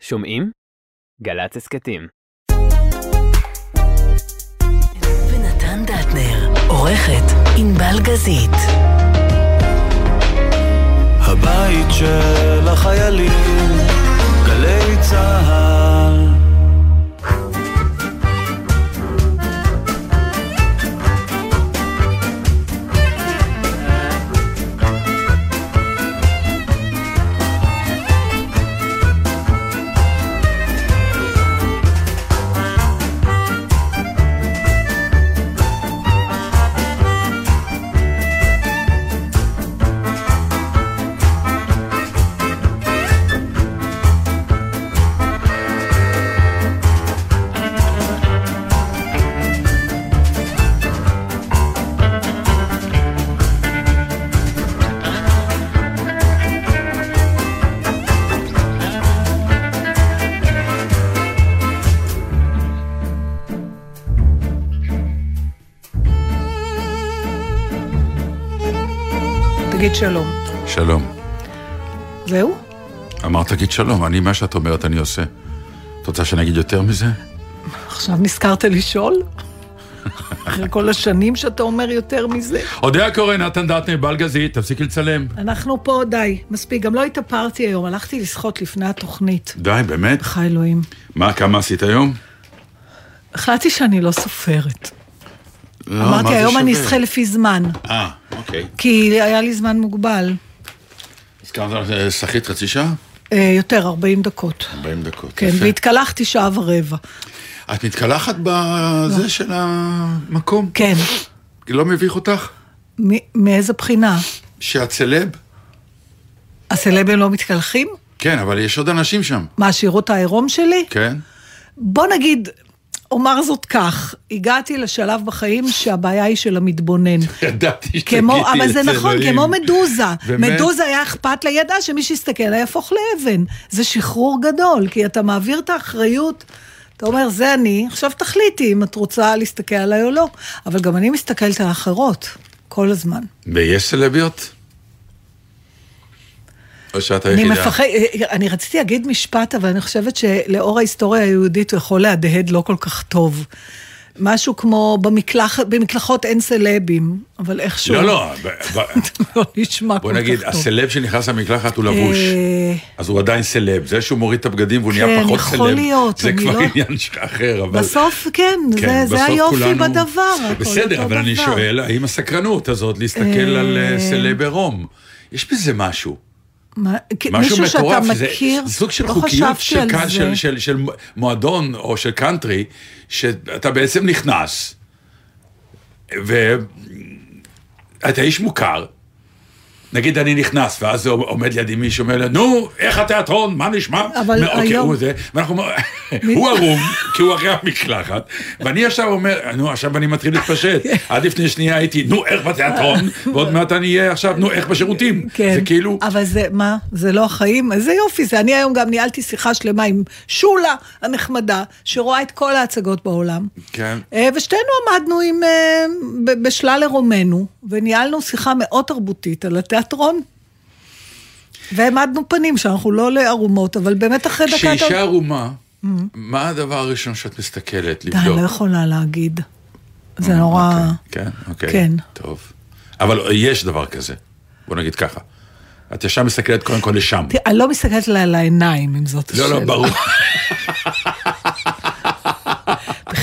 שומעים? גל"צ הסכתים. ונתן דטנר, עורכת ענבל גזית. הבית של החיילים, גלי צהל. שלום. שלום. זהו? אמרת תגיד שלום, אני, מה שאת אומרת אני עושה. את רוצה שאני אגיד יותר מזה? עכשיו נזכרת לשאול? אחרי כל השנים שאתה אומר יותר מזה. אודיה קורן, נתן דטנר, בלגזית, תפסיקי לצלם. אנחנו פה, די, מספיק. גם לא התאפרתי היום, הלכתי לשחות לפני התוכנית. די, באמת? חי אלוהים. מה, כמה עשית היום? החלטתי שאני לא סופרת. לא, אמרתי, היום אני? אשחה לפי זמן. אה, אוקיי. כי היה לי זמן מוגבל. הזכרת, אה, שחית חצי שעה? אה, יותר, 40 דקות. 40 דקות. כן, יפה. והתקלחתי שעה ורבע. את מתקלחת בזה של המקום? כן. לא מביך אותך? מאיזה בחינה? שאת סלב? הסלבים לא מתקלחים? כן, אבל יש עוד אנשים שם. מה, שירות העירום שלי? כן? בוא נגיד, אומר זאת כך, הגעתי לשלב בחיים שהבעיה היא של המתבונן. ידעתי שתגידי את אבל זה נכון, אלוהים. כמו מדוזה. באמת? מדוזה היה אכפת לה, ידעה שמי שיסתכל עליה יהפוך לאבן. זה שחרור גדול, כי אתה מעביר את האחריות, אתה אומר, זה אני, עכשיו תחליטי אם את רוצה להסתכל עליי או לא. אבל גם אני מסתכלת על האחרות, כל הזמן. ויש סלביות? או שאת אני היחידה? מפחד, אני רציתי להגיד משפט, אבל אני חושבת שלאור ההיסטוריה היהודית הוא יכול להדהד לא כל כך טוב. משהו כמו במקלח, במקלחות אין סלבים, אבל איכשהו... לא, לא, ב- ב- לא נשמע כל כך טוב. בוא נגיד, הסלב שנכנס למקלחת הוא לבוש, אה, אז הוא עדיין סלב. זה שהוא מוריד את הבגדים והוא נהיה כן, פחות סלב, להיות, זה אני כבר לא- עניין אחר, אבל... בסוף, כן, כן, זה, זה בסוף היופי כולנו- בדבר, בסדר, אבל אני דבר. שואל, האם הסקרנות הזאת להסתכל אה, על אה, סלב עירום, יש בזה משהו. מה, משהו מישהו שאתה מטורף, זה- מכיר, זה סוג של לא חוקיות של, זה. של, של, של מועדון או של קאנטרי, שאתה בעצם נכנס, ואתה איש מוכר, נגיד אני נכנס, ואז עומד לידי מישהו, אומר לי, נו, איך התיאטרון, מה נשמע? אבל אוקיי, היום- הוא זה, ואנחנו, הוא ערום, כי הוא אחרי המקלחת, ואני עכשיו אומר, נו, עכשיו אני מתחיל להתפשט. עד לפני שנייה הייתי, נו, איך בתיאטרון, ועוד מעט אני אהיה עכשיו, נו, איך בשירותים. כן, זה כאילו... אבל זה, מה, זה לא החיים? איזה יופי זה. אני היום גם ניהלתי שיחה שלמה עם שולה הנחמדה, שרואה את כל ההצגות בעולם. כן. אה, ושתינו עמדנו עם, אה, בשלל עירומנו, וניהלנו שיחה מאוד תרבותית על התיאטרון. והעמדנו פנים שאנחנו לא לערומות, אבל באמת אחרי דקה... כשאישה ערומה, מה הדבר הראשון שאת מסתכלת לבדוק? אני לא יכולה להגיד. זה נורא... אוקיי, כן, אוקיי. כן. טוב. אבל יש דבר כזה, בוא נגיד ככה. את ישר מסתכלת קודם כל לשם. אני לא מסתכלת לה על העיניים, אם זאת לא, השאלה. לא, ברור.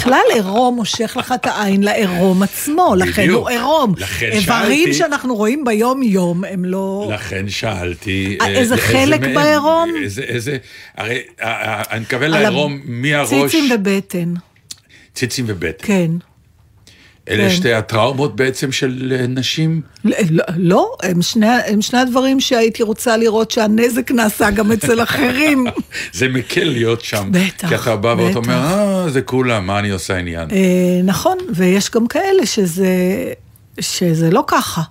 בכלל עירום מושך לך את העין לעירום עצמו, לכן. הוא עירום. לכן איברים שאלתי. שאנחנו רואים ביום-יום הם לא... לכן שאלתי... אה, איזה חלק בעירום? איזה, איזה... הרי אה, אה, אני מתכוון לעירום מהראש... ציצים ובטן, ציצים ובטן. כן. אלה כן. שתי הטראומות בעצם של אה, נשים? לא, לא, הם שני, הם שני הדברים שהייתי רוצה לראות שהנזק נעשה גם אצל אחרים. זה מקל להיות שם. בטח, כי אתה בא ואתה. אומר, אה, זה כולם, מה אני עושה עניין? אה, נכון, ויש גם כאלה שזה, שזה לא ככה.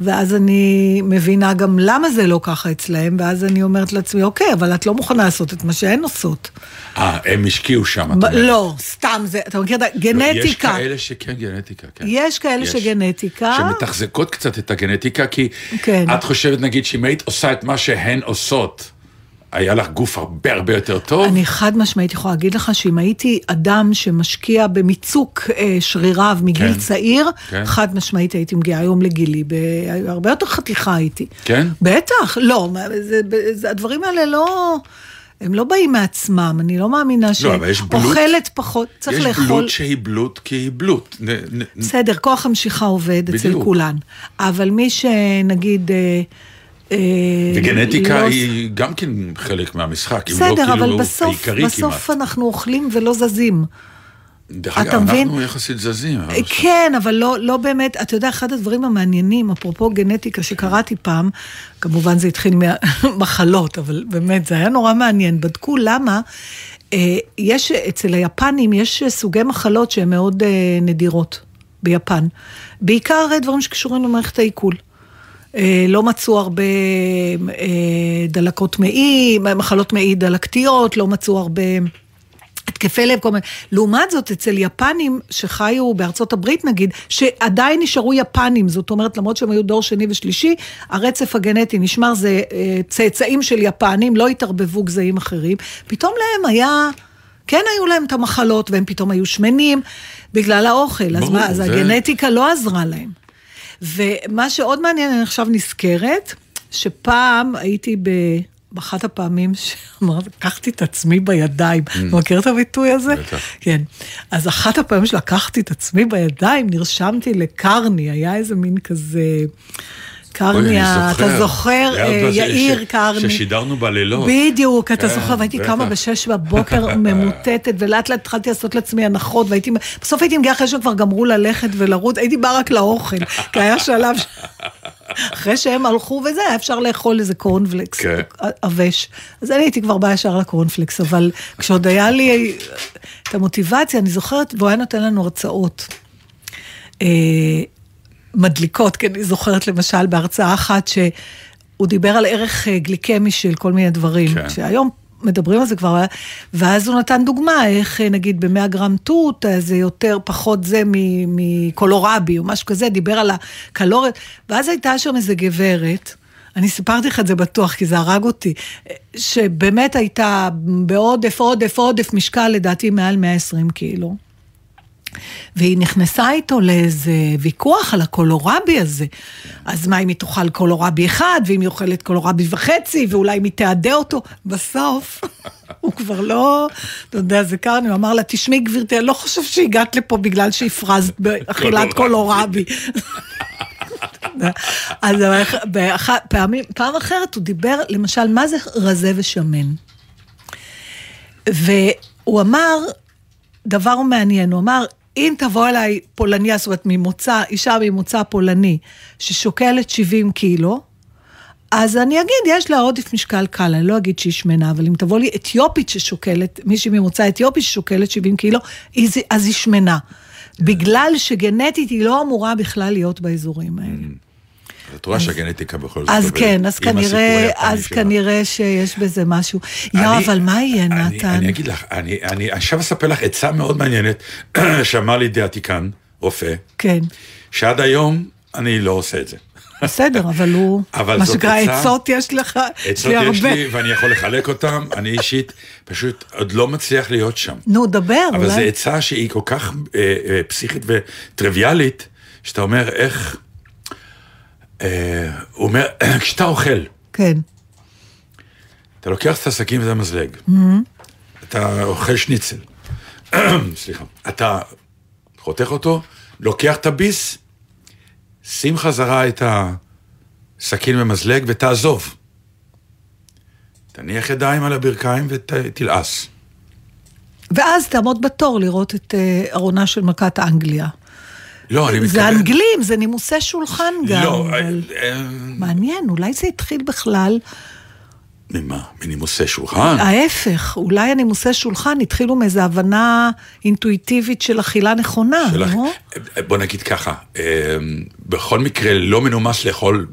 ואז אני מבינה גם למה זה לא ככה אצלהם, ואז אני אומרת לעצמי, אוקיי, אבל את לא מוכנה לעשות את מה שהן עושות. אה, הם השקיעו שם, את אומרת. לא, סתם, זה, אתה מכיר את לא, הגנטיקה. יש כאלה שכן גנטיקה, כן. יש כאלה שגנטיקה. שמתחזקות קצת את הגנטיקה, כי כן. את חושבת, נגיד, שאם היית עושה את מה שהן עושות, היה לך גוף הרבה הרבה יותר טוב. אני חד משמעית יכולה להגיד לך שאם הייתי אדם שמשקיע במיצוק אה, שריריו מגיל כן. צעיר, כן. חד משמעית הייתי מגיעה היום לגילי, הרבה יותר חתיכה הייתי. כן? בטח, לא, זה, זה, הדברים האלה לא, הם לא באים מעצמם, אני לא מאמינה לא, יש. שאוכלת פחות, צריך יש לאכול. בלוט שהיא בלוט כי היא בלוט. בסדר, כוח המשיכה עובד אצל בדיוק. כולן, אבל מי שנגיד... אה, אה, וגנטיקה לא- היא גם כן חלק מהמשחק, אם לא בסדר, אבל כאילו בסוף, העיקרי בסוף כמעט. אנחנו אוכלים ולא זזים. דרך אגב, מבין? אנחנו יחסית זזים. אבל בסדר. כן, אבל לא, לא באמת, אתה יודע, אחד הדברים המעניינים, אפרופו גנטיקה שקראתי פעם, כמובן זה התחיל ממחלות, אבל באמת, זה היה נורא מעניין. בדקו למה, אה, יש, אצל היפנים יש סוגי מחלות שהן מאוד אה, נדירות ביפן. בעיקר אה, דברים שקשורים למערכת העיכול. אה, לא מצאו הרבה אה, דלקות מעי, מחלות מעי דלקתיות, לא מצאו הרבה... התקפי לב, כל מיני. לעומת זאת, אצל יפנים שחיו בארצות הברית נגיד, שעדיין נשארו יפנים, זאת אומרת, למרות שהם היו דור שני ושלישי, הרצף הגנטי נשמר, זה אה, צאצאים של יפנים, לא התערבבו גזעים אחרים. פתאום להם היה, כן היו להם את המחלות, והם פתאום היו שמנים בגלל האוכל. אז ברור, מה, אז זה- הגנטיקה לא עזרה להם. ומה שעוד מעניין, אני עכשיו נזכרת, שפעם הייתי ב... באחת הפעמים שאמרת, לקחתי את עצמי בידיים. אתה מכיר את הביטוי הזה? Mm. בטח. כן. אז אחת הפעמים שלקחתי את עצמי בידיים, נרשמתי לקרני, היה איזה מין כזה... אוי, אני קרני, ה- זוכר. אתה זוכר, אה, יאיר קרני. ששידרנו בלילות. בדיוק, אתה כן, זוכר, והייתי. קמה בשש בבוקר ממוטטת, ולאט לאט התחלתי לעשות לעצמי הנחות, והייתי, בסוף הייתי מגיעה אחרי שכבר גמרו ללכת ולרוץ, הייתי באה רק לאוכל, כי היה שלב, ש- אחרי שהם הלכו וזה, היה אפשר לאכול איזה קורנפלקס, כן. עבש. אז אני הייתי כבר באה ישר לקורנפלקס, אבל כשעוד היה לי את המוטיבציה, אני זוכרת, והוא היה נותן לנו הרצאות. אה, מדליקות, כי אני זוכרת למשל בהרצאה אחת שהוא דיבר על ערך אה, גליקמי של כל מיני דברים, כן. שהיום מדברים על זה כבר, ואז הוא נתן דוגמה, איך אה, נגיד ב-100 גרם תות, אה, זה יותר, פחות זה מקולורבי או משהו כזה, דיבר על הקלוריות, ואז הייתה שם איזה גברת, אני סיפרתי לך את זה בטוח, כי זה הרג אותי, אה, שבאמת הייתה בעודף, עודף, עודף משקל, לדעתי מעל 120 קילו. והיא נכנסה איתו לאיזה ויכוח על הקולורבי הזה. אז מה אם היא תאכל קולורבי אחד, ואם היא אוכלת קולורבי וחצי, ואולי אם היא תעדה אותו? בסוף, הוא כבר לא, אתה יודע, זה קרני, הוא אמר לה, תשמעי גברתי, אני לא חושב שהגעת לפה בגלל שהפרזת באכילת קולורבי. אז פעמים, פעם אחרת הוא דיבר, למשל, מה זה רזה ושמן? והוא אמר דבר מעניין, הוא אמר, אם תבוא אליי פולניה, זאת אומרת ממוצא, אישה ממוצא פולני, ששוקלת 70 קילו, אז אני אגיד, יש לה עודף משקל קל, אני לא אגיד שהיא שמנה, אבל אם תבוא לי אתיופית ששוקלת, מישהי ממוצא אתיופי ששוקלת 70 קילו, אז היא שמנה. בגלל שגנטית היא לא אמורה בכלל להיות באזורים האלה. את רואה שהגנטיקה בכל זאת אז כן, אז כנראה, אז. כנראה שיש בזה משהו. יואו, אבל מה יהיה, נתן? אני אגיד לך, אני עכשיו אספר לך עצה מאוד מעניינת, שאמר לי דיאטיקן, רופא, כן, שעד היום אני לא עושה את זה. בסדר, אבל הוא, אבל מה שנקרא, עצות יש לך, עצות יש הרבה. לי ואני יכול לחלק אותם, אני אישית פשוט עוד לא מצליח להיות שם. נו, דבר, אבל זו. עצה שהיא כל כך אה, אה, פסיכית וטריוויאלית, שאתה אומר איך... אה, הוא אומר, כשאתה אוכל, כן, אתה לוקח את הסכין ואת המזלג, אתה אוכל שניצל, סליחה, אתה חותך אותו, לוקח את הביס, שים חזרה את הסכין ומזלג ותעזוב. תניח ידיים על הברכיים ותלעס. ואז תעמוד בתור לראות את אה, ארונה של מלכת אנגליה. לא, אני מתכוון... זה אנגלים, זה נימוסי שולחן גם, לא, אבל... אה, מעניין, אולי זה התחיל בכלל, ממה? מנימוסי שולחן? ההפך, אולי הנימוסי שולחן התחילו מאיזו הבנה אינטואיטיבית של אכילה נכונה, לא? בוא נגיד ככה, אה, בכל מקרה לא מנומס לאכול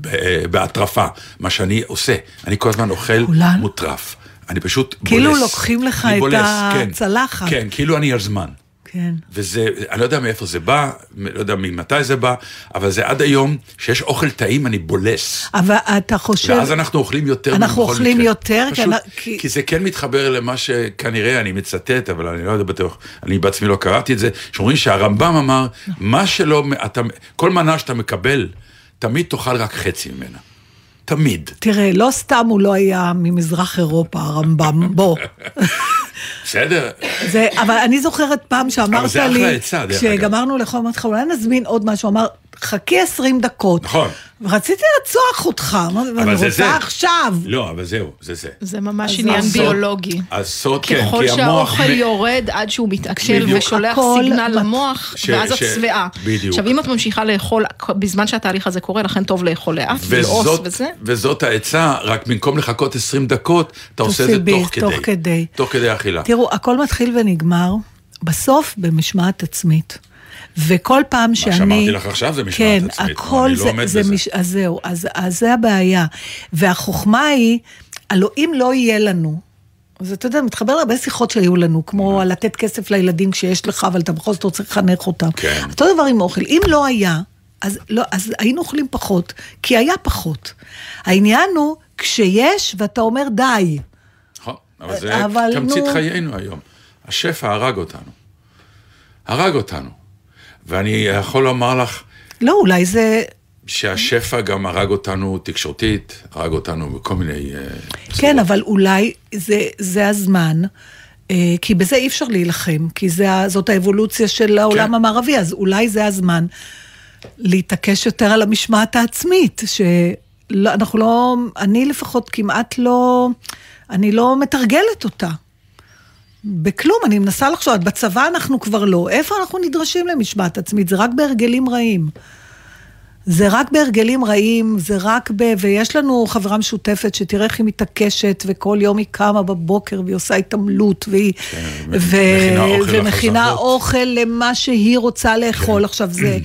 בהטרפה, מה שאני עושה, אני כל הזמן אוכל כולן? מוטרף. אני פשוט כאילו בולס. לוקחים לך את בולס, כן. הצלחת. כן, כאילו אני על זמן. כן. וזה, אני לא יודע מאיפה זה בא, לא יודע ממתי זה בא, אבל זה עד היום, שיש אוכל טעים, אני בולס. אבל אתה חושב... ואז אנחנו אוכלים יותר אנחנו אוכלים מקרה. יותר, פשוט, כי- כי זה כן מתחבר למה שכנראה, אני מצטט, אבל אני לא יודע בטוח, אני בעצמי לא קראתי את זה, שאומרים שהרמב"ם אמר, מה שלא, אתה, כל מנה שאתה מקבל, תמיד תאכל רק חצי ממנה. תמיד. תראה, לא סתם הוא לא היה ממזרח אירופה, הרמב"ם, בוא. בסדר? אבל אני זוכרת פעם שאמרת לי. כשגמרנו לאכול, אמרתי לך, אולי נזמין עוד משהו, אמר, חכי 20 דקות. נכון. ורציתי לרצוח אותך, ואני זה רוצה זה. עכשיו. לא, אבל זהו, זה זה. זה ממש עניין הסוד- ביולוגי. הסוד, כן, ככל כי המוח... שהאוכל מ- יורד עד שהוא מתעכל בדיוק. ושולח סיגנל בת- למוח, ש- ואז את ש- שבעה. בדיוק. עכשיו, אם את ממשיכה לאכול בזמן שהתהליך הזה קורה, לכן טוב לאכול לאט, ולעוס וזה. וזאת העצה, רק במקום לחכות 20 דקות, אתה עושה את זה תוך כדי. תוך כדי. תוך כדי אכילה. תראו, הכל מתחיל ונגמר, בסוף במשמעת עצמית. וכל פעם שאני... שאמרתי לך עכשיו זה משמעת כן, עצמית, הכל אני לא זה, עומד זה בזה. מש... אז זהו, אז, אז זה הבעיה. והחוכמה היא, הלוא אם לא יהיה לנו, אז אתה יודע, מתחבר להרבה שיחות שהיו לנו, כמו על לתת כסף לילדים כשיש לך, אבל אתה בכל זאת רוצה לחנך אותם. כן. אותו דבר עם אוכל. אם לא היה, אז, לא, אז היינו אוכלים פחות, כי היה פחות. העניין הוא, כשיש, ואתה אומר די. נכון, אבל זה אבל תמצית נו- חיינו היום. השפע הרג אותנו. הרג אותנו. ואני יכול לומר לך לא, אולי זה... שהשפע גם הרג אותנו תקשורתית, הרג אותנו בכל מיני... אה, כן. אבל אולי זה, זה הזמן, אה, כי בזה אי אפשר להילחם, כי זה, זאת האבולוציה של העולם כן. המערבי, אז אולי זה הזמן להתעקש יותר על המשמעת העצמית, שאנחנו לא, אני לפחות כמעט לא, אני לא מתרגלת אותה. בכלום, אני מנסה לחשוב, בצבא אנחנו כבר לא, איפה אנחנו נדרשים למשמעת עצמית? זה רק בהרגלים רעים. זה רק בהרגלים רעים, זה רק ב... ויש לנו חברה משותפת שתראה איך היא מתעקשת, וכל יום היא קמה בבוקר והיא עושה התעמלות, והיא... ו... מכינה ומכינה. אוכל למה שהיא רוצה לאכול. עכשיו, זה,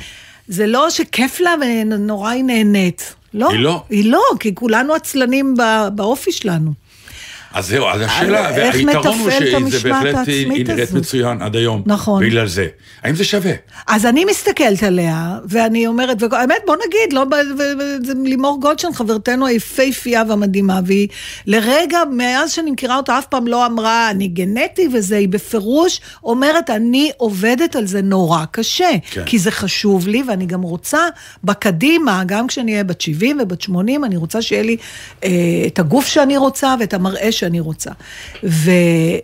זה לא שכיף לה ונורא היא נהנית. לא. היא לא. היא לא, כי כולנו עצלנים באופי שלנו. אז זהו, אז השאלה, איך והיתרון הוא שזה בהחלט, היא נראית? מצוין עד היום. נכון. בגלל זה. האם זה שווה? אז אני מסתכלת עליה, ואני אומרת, והאמת, בוא נגיד, לא, לימור גולדשטיין, חברתנו היפהפייה והמדהימה, והיא לרגע, מאז שאני מכירה אותה, אף פעם לא אמרה, אני גנטי וזה, היא בפירוש אומרת, אני עובדת על זה נורא קשה, כן. כי זה חשוב לי, ואני גם רוצה בקדימה, גם כשאני אהיה בת 70 ובת 80, אני רוצה שיהיה לי אה, את הגוף שאני רוצה ואת המראה שאני רוצה. ו,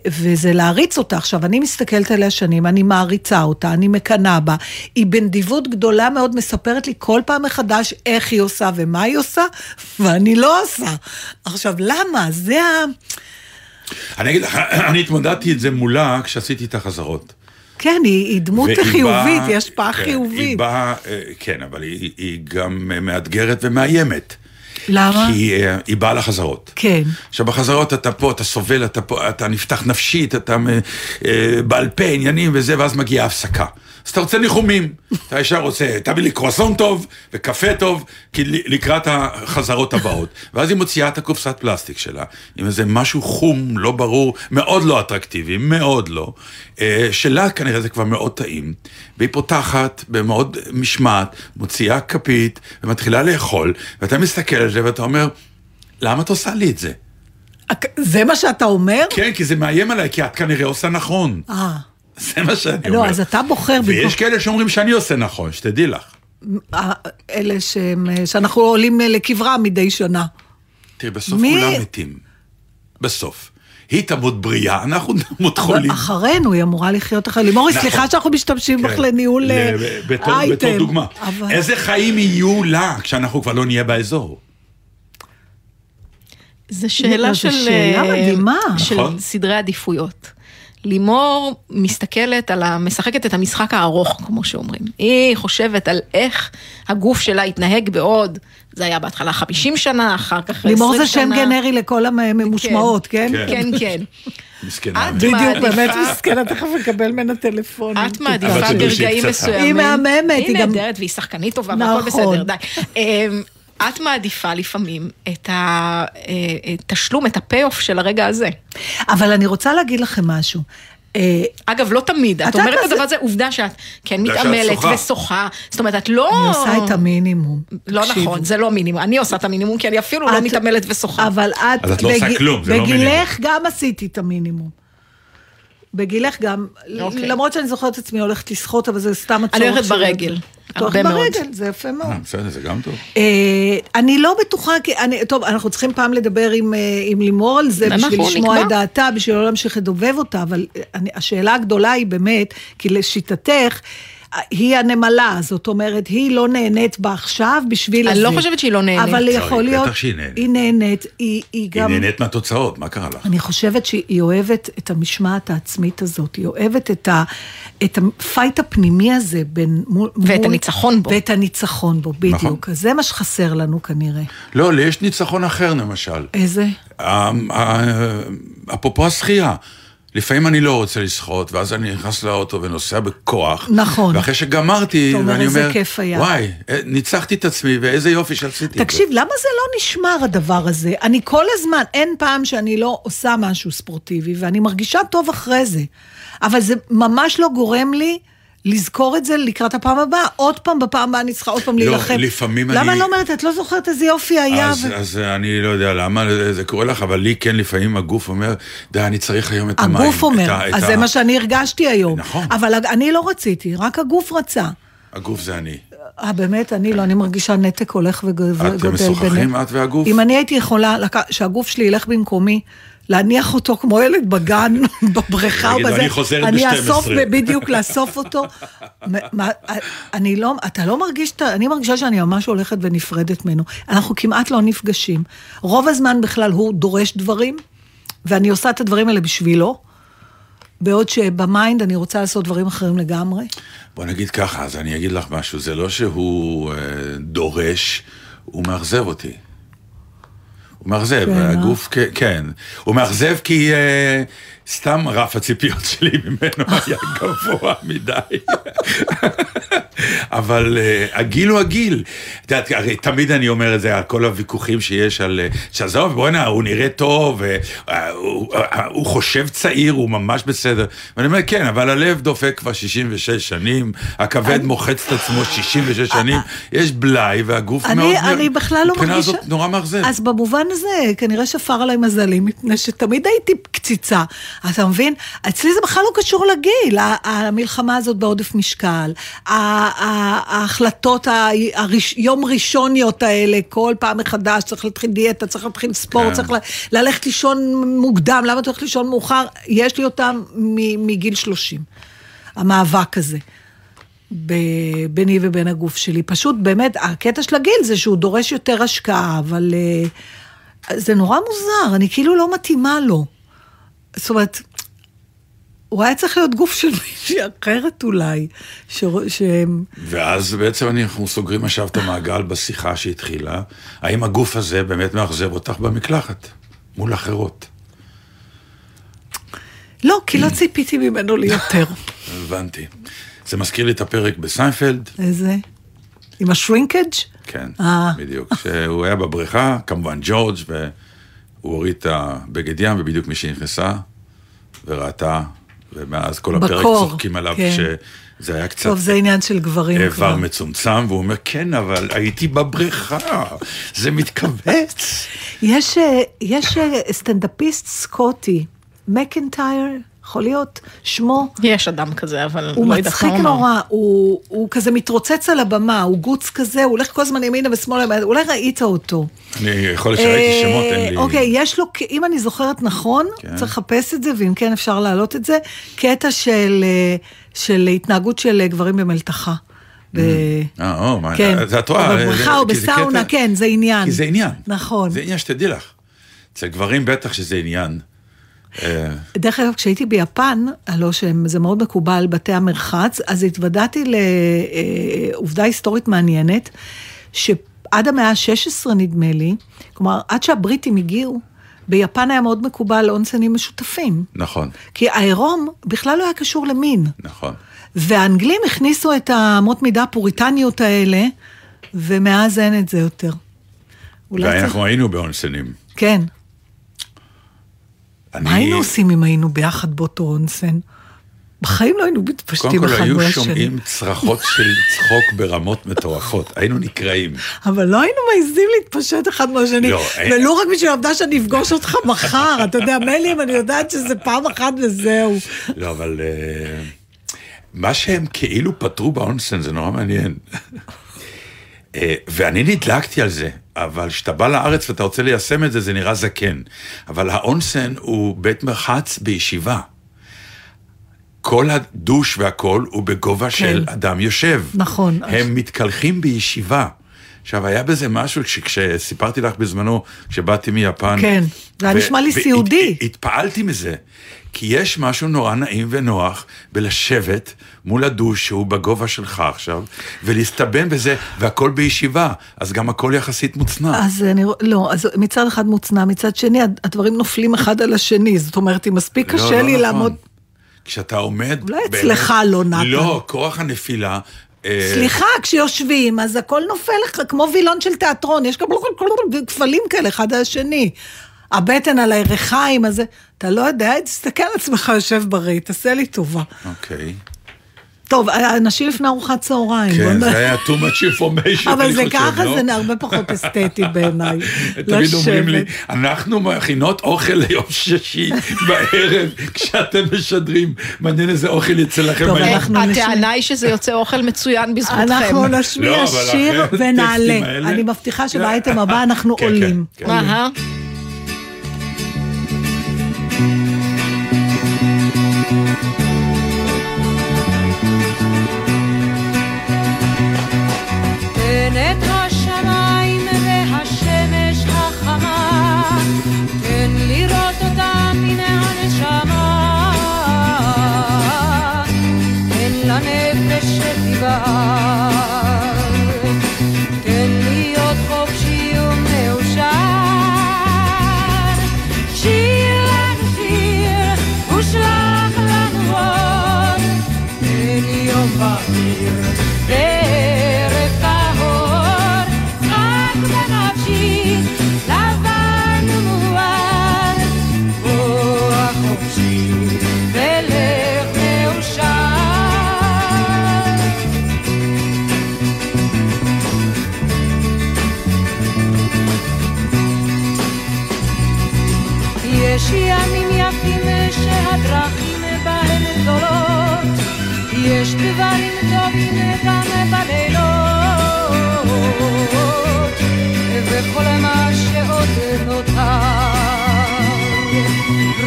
וזה להריץ אותה. עכשיו, אני מסתכלת עליה שנים, אני מעריצה אותה, אני מקנאה בה. היא בנדיבות גדולה מאוד מספרת לי כל פעם מחדש איך היא עושה ומה היא עושה, ואני לא עושה. עכשיו, למה? זה ה... אני אגיד לך, אני התמודדתי את זה מולה כשעשיתי את החזרות. כן, היא, היא דמות חיובית, היא השפעה כן, חיובית. היא באה, אה, כן, אבל היא, היא גם מאתגרת ומאיימת. למה? כי אה, היא באה לחזרות. כן. עכשיו בחזרות אתה פה, אתה סובל, אתה פה, אתה נפתח נפשית, אתה אה, בעל פה, עניינים וזה, ואז מגיעה הפסקה. אז אתה רוצה ניחומים, אתה ישר רוצה, תביא לי קרואסון טוב וקפה טוב, כי לקראת החזרות הבאות. ואז היא מוציאה את הקופסת פלסטיק שלה, עם איזה משהו חום, לא ברור, מאוד לא אטרקטיבי, מאוד לא. אה, שלה כנראה זה כבר מאוד טעים, והיא פותחת במאוד משמעת, מוציאה כפית ומתחילה לאכול, ואתה מסתכל על זה ואתה אומר, למה את עושה לי את זה? זה מה שאתה אומר? כן, כי זה מאיים עליי, כי את כנראה עושה נכון. אה. זה מה שאני לא, אומר. אז אתה בוחר במקום... ויש כאלה שאומרים שאני עושה נכון, שתדעי לך. אה, אלה שהם, שאנחנו עולים לקברם מדי שנה. תראי, בסוף מי- כולם מתים. בסוף. היא תמות בריאה, אנחנו נמות אבל חולים. אחרינו, היא אמורה לחיות אחרי... לימורי, נכון. סליחה שאנחנו משתמשים בך כן. לניהול ל- אה, בתור- אייטם. בתור דוגמה. אבל- איזה חיים יהיו לה כשאנחנו כבר לא נהיה באזור? זו שאלה זו של... שאלה אה, מדהימה. של נכון. סדרי עדיפויות. לימור מסתכלת על ה... משחקת את המשחק הארוך, כמו שאומרים. היא חושבת על איך הגוף שלה יתנהג בעוד, זה היה בהתחלה 50 שנה, אחר כך 20 שנה. לימור זה שם גנרי לכל הממושמעות, כן? כן. כן, כן. מסכנה. את בדיוק, באמת מסכנה, תכף אקבל ממנה טלפונים. את מעדיפה ברגעים מסוימים. היא מהממת, היא היא גם- נהדרת והיא שחקנית טובה והכל נכון. בסדר, די. את מעדיפה לפעמים את התשלום, את הפי-אוף של הרגע הזה. אבל אני רוצה להגיד לכם משהו. אה, אגב, לא תמיד. את אומרת את זה- הדבר הזה, עובדה שאת כן מתעמלת שוחה. ושוחה. זאת אומרת, את לא... אני עושה את המינימום. לא. נכון, זה לא מינימום. אני עושה את המינימום, כי אני אפילו לא מתעמלת ושוחה. אבל את... אז את לא עושה כלום, זה לא בגילך גם עשיתי את המינימום. בגילך גם, אוקיי. למרות שאני זוכרת את עצמי הולכת לשחות, אבל זה סתם הצורך אני הולכת שלי. ברגל, הרבה מאוד. ברגל, זה יפה מאוד. אה, בסדר, זה גם טוב. אה, אני לא בטוחה, כי אני, טוב, אנחנו צריכים פעם לדבר עם, אה, עם לימור על זה, בשביל לשמוע נקבע. את דעתה, בשביל לא להמשיך לדובב אותה, אבל אני, השאלה הגדולה היא באמת, כי לשיטתך, היא הנמלה, זאת אומרת, היא לא נהנית בה עכשיו בשביל אני הזה. לא חושבת שהיא לא נהנית. אבל לא, יכול היא להיות... בטח שהיא נהנית. היא נהנית, היא, היא היא גם... נהנית מהתוצאות, מה קרה לך? אני חושבת שהיא אוהבת את המשמעת העצמית הזאת, היא אוהבת את, ה, את הפייט הפנימי הזה בין... מול, ואת מול- הניצחון בו. ואת הניצחון בו, בדיוק. נכון. זה מה שחסר לנו כנראה. לא, לי יש ניצחון אחר למשל. איזה? ה- אפרופו השחייה. לפעמים אני לא רוצה לשחות, ואז אני נכנס לאוטו ונוסע בכוח. נכון. ואחרי שגמרתי, אתה אומר, ואני איזה אומר, כיף היה. וואי, אה, ניצחתי את עצמי, ואיזה יופי שעשיתי את זה. תקשיב, למה זה לא נשמר הדבר הזה? אני כל הזמן, אין פעם שאני לא עושה משהו ספורטיבי, ואני מרגישה טוב אחרי זה. אבל זה ממש לא גורם לי לזכור את זה לקראת הפעם הבאה. עוד פעם, בפעם הבאה אני צריכה עוד פעם לא, להילחם. לפעמים למה אני- אני לא אומרת, את לא זוכרת איזה יופי היה? אז, ו- אז אני לא יודע למה זה קורה לך, אבל לי כן לפעמים הגוף אומר, די, אני צריך היום את המים. הגוף אומר, את ה- את אז ה- זה מה שאני הרגשתי היום. נכון. אבל אני לא רציתי, רק הגוף רצה. הגוף זה אני. אה, באמת, אני לא, אני מרגישה נתק הולך וג- וגדל משוחחים, בינינו. את והגוף? אם אני הייתי יכולה, שהגוף שלי ילך במקומי, להניח אותו כמו ילד בגן, בבריכה או בזה, אני חוזרת אני ב- אאסוף, 12. בדיוק לאסוף אותו. מה- אני לא, אתה לא מרגיש, אני מרגישה שאני ממש הולכת ונפרדת ממנו. אנחנו כמעט לא נפגשים. רוב הזמן בכלל הוא דורש דברים, ואני עושה את הדברים האלה בשבילו, בעוד שבמיינד אני רוצה לעשות דברים אחרים לגמרי. בוא נגיד ככה, אז אני אגיד לך משהו, זה לא שהוא אה, דורש, הוא מאכזב אותי. הוא מאכזב, כן, אה? הגוף, כן. הוא מאכזב כי אה, סתם רף הציפיות שלי ממנו היה גבוה מדי. אבל אה, הגיל הוא הגיל. את יודעת, הרי תמיד אני אומר את זה על כל הוויכוחים שיש על... אה, שעזוב, בוא'נה, הוא נראה טוב, אה, הוא, אה, הוא חושב צעיר, הוא ממש בסדר. ואני אומר, כן, אבל הלב דופק כבר 66 שנים, הכבד מוחץ את עצמו 66 שנים, יש בלאי, והגוף אני, מאוד... אני בכלל לא מבחינה מרגישה... הזאת נורא מאכזב. אז במובן הזה, כנראה שפר עליי מזלי, מפני שתמיד הייתי קציצה. אתה מבין? אצלי זה בכלל לא קשור לגיל, המלחמה הזאת בעודף משקל, ההחלטות היום ראשוניות האלה, כל פעם מחדש, צריך להתחיל דיאטה, צריך להתחיל ספורט, כן. צריך ל- ללכת לישון מוקדם, למה אתה הולך לישון מאוחר? יש לי אותם מגיל 30, המאבק הזה. ביני ובין הגוף שלי. פשוט באמת, הקטע של הגיל זה שהוא דורש יותר השקעה, אבל uh, זה נורא מוזר, אני כאילו לא מתאימה לו. זאת אומרת, הוא היה צריך להיות גוף של מישהי אחרת אולי. ש... ש... ואז בעצם אנחנו סוגרים עכשיו את המעגל בשיחה שהתחילה. האם הגוף הזה באמת מאכזב אותך במקלחת, מול אחרות? לא, כי לא ציפיתי ממנו ליותר. הבנתי. זה מזכיר לי את הפרק בסיינפלד, איזה? עם השרינקג'? כן, אה. בדיוק. שהוא היה בבריכה, כמובן ג'ורג', והוא הוריד את הבגד ים, ובדיוק מי שנכנסה וראתה, ומאז כל הפרק בקור, צוחקים עליו, כן. שזה היה קצת טוב, זה עניין של גברים איבר כבר. מצומצם, והוא אומר, כן, אבל הייתי בבריכה, זה מתכווץ. יש, אה, יש אה, סטנדאפיסט סקוטי, מקנטייר, יכול להיות, שמו. יש אדם כזה, אבל הוא לא יודעת מצחיק הוא אמר. נורא, הוא, הוא כזה מתרוצץ על הבמה, הוא גוץ כזה, הוא הולך כל הזמן ימינה ושמאלה, אולי ראית אותו. אני יכול להיות שראיתי שמות, אין לי... אוקיי, יש לו, אם אני זוכרת נכון, כן. צריך לחפש את זה, ואם כן אפשר להעלות את זה, קטע של, אה, של התנהגות של אה, גברים במלתחה. ב- אה, או, כן, אז את רואה, או אה, בבריכה או זה בסאונה, קטע- כן, זה עניין. כי זה עניין. נכון. זה עניין שתדעי לך. אצל גברים בטח שזה עניין. אה, דרך אגב, כשהייתי ביפן, הלוא שזה מאוד מקובל, בתי המרחץ, אז התוודעתי לעובדה היסטורית מעניינת, שעד המאה ה-16 נדמה לי, כלומר, עד שהבריטים הגיעו, ביפן היה מאוד מקובל אונסנים משותפים. נכון, כי העירום בכלל לא היה קשור למין. נכון. והאנגלים הכניסו את האמות מידה הפוריטניות האלה, ומאז אין את זה יותר. אולי צריך... ואנחנו היינו באונסנים. כן. אני- מה היינו עושים אם היינו ביחד באותו אונסן? בחיים לא היינו קודם מתפשטים כל אחד היו מול השני. שומעים צרחות של צחוק ברמות מטורפות, היינו נקרעים. אבל לא היינו מעזים להתפשט אחד מהשני. לא, ולו רק בשביל העובדה שאני אפגוש אותך מחר. אתה יודע, מילא אם אני יודעת שזה פעם אחת וזהו. לא, אבל אה, מה שהם כאילו פתרו באונסן זה נורא מעניין. אה, ואני נדלקתי על זה, אבל כשאתה בא לארץ ואתה רוצה ליישם את זה, זה נראה זקן. אבל האונסן הוא בית מרחץ בישיבה. כל הדוש והכל הוא בגובה כן. של אדם יושב. נכון. הם מתקלחים בישיבה. עכשיו, היה בזה משהו, כש- כשסיפרתי לך בזמנו, כשבאתי מיפן. כן, זה היה נשמע לי סיעודי. התפעלתי מזה, כי יש משהו נורא נעים ונוח בלשבת מול הדוש שהוא בגובה שלך עכשיו, ולהסתבן בזה, והכל בישיבה, אז גם הכל יחסית מוצנע. אז אני, לא, אז מצד אחד מוצנע, מצד שני הדברים נופלים אחד על השני, זאת אומרת, אם מספיק לא, קשה לא לי נכון. לעמוד... כשאתה עומד... אולי אצלך לא, נתן. לא, כוח הנפילה... סליחה, כשיושבים, אז הכל נופל לך כמו וילון של תיאטרון, יש כפלים כאלה, אחד על השני. הבטן על הירכיים, אז זה- אתה לא יודע, תסתכל על עצמך יושב בריא, תעשה לי טובה. אוקיי. טוב, אנשים לפני ארוחת צהריים. כן, זה היה too much information, אבל אני זה חושב, ככה, לא? זה הרבה פחות אסתטי בעיניי. תמיד אומרים לי. אנחנו מכינות אוכל ליום שישי בערב, כשאתם משדרים, מעניין איזה אוכל יצא לכם היום. הטענה היא שזה יוצא אוכל מצוין בזכותכם. אנחנו לא, נשמיע שיר ונעלה. אני מבטיחה שבאייטם הבא אנחנו כן, עולים. יש דברים טובים גם בלילות, וכל מה שעוד נותר,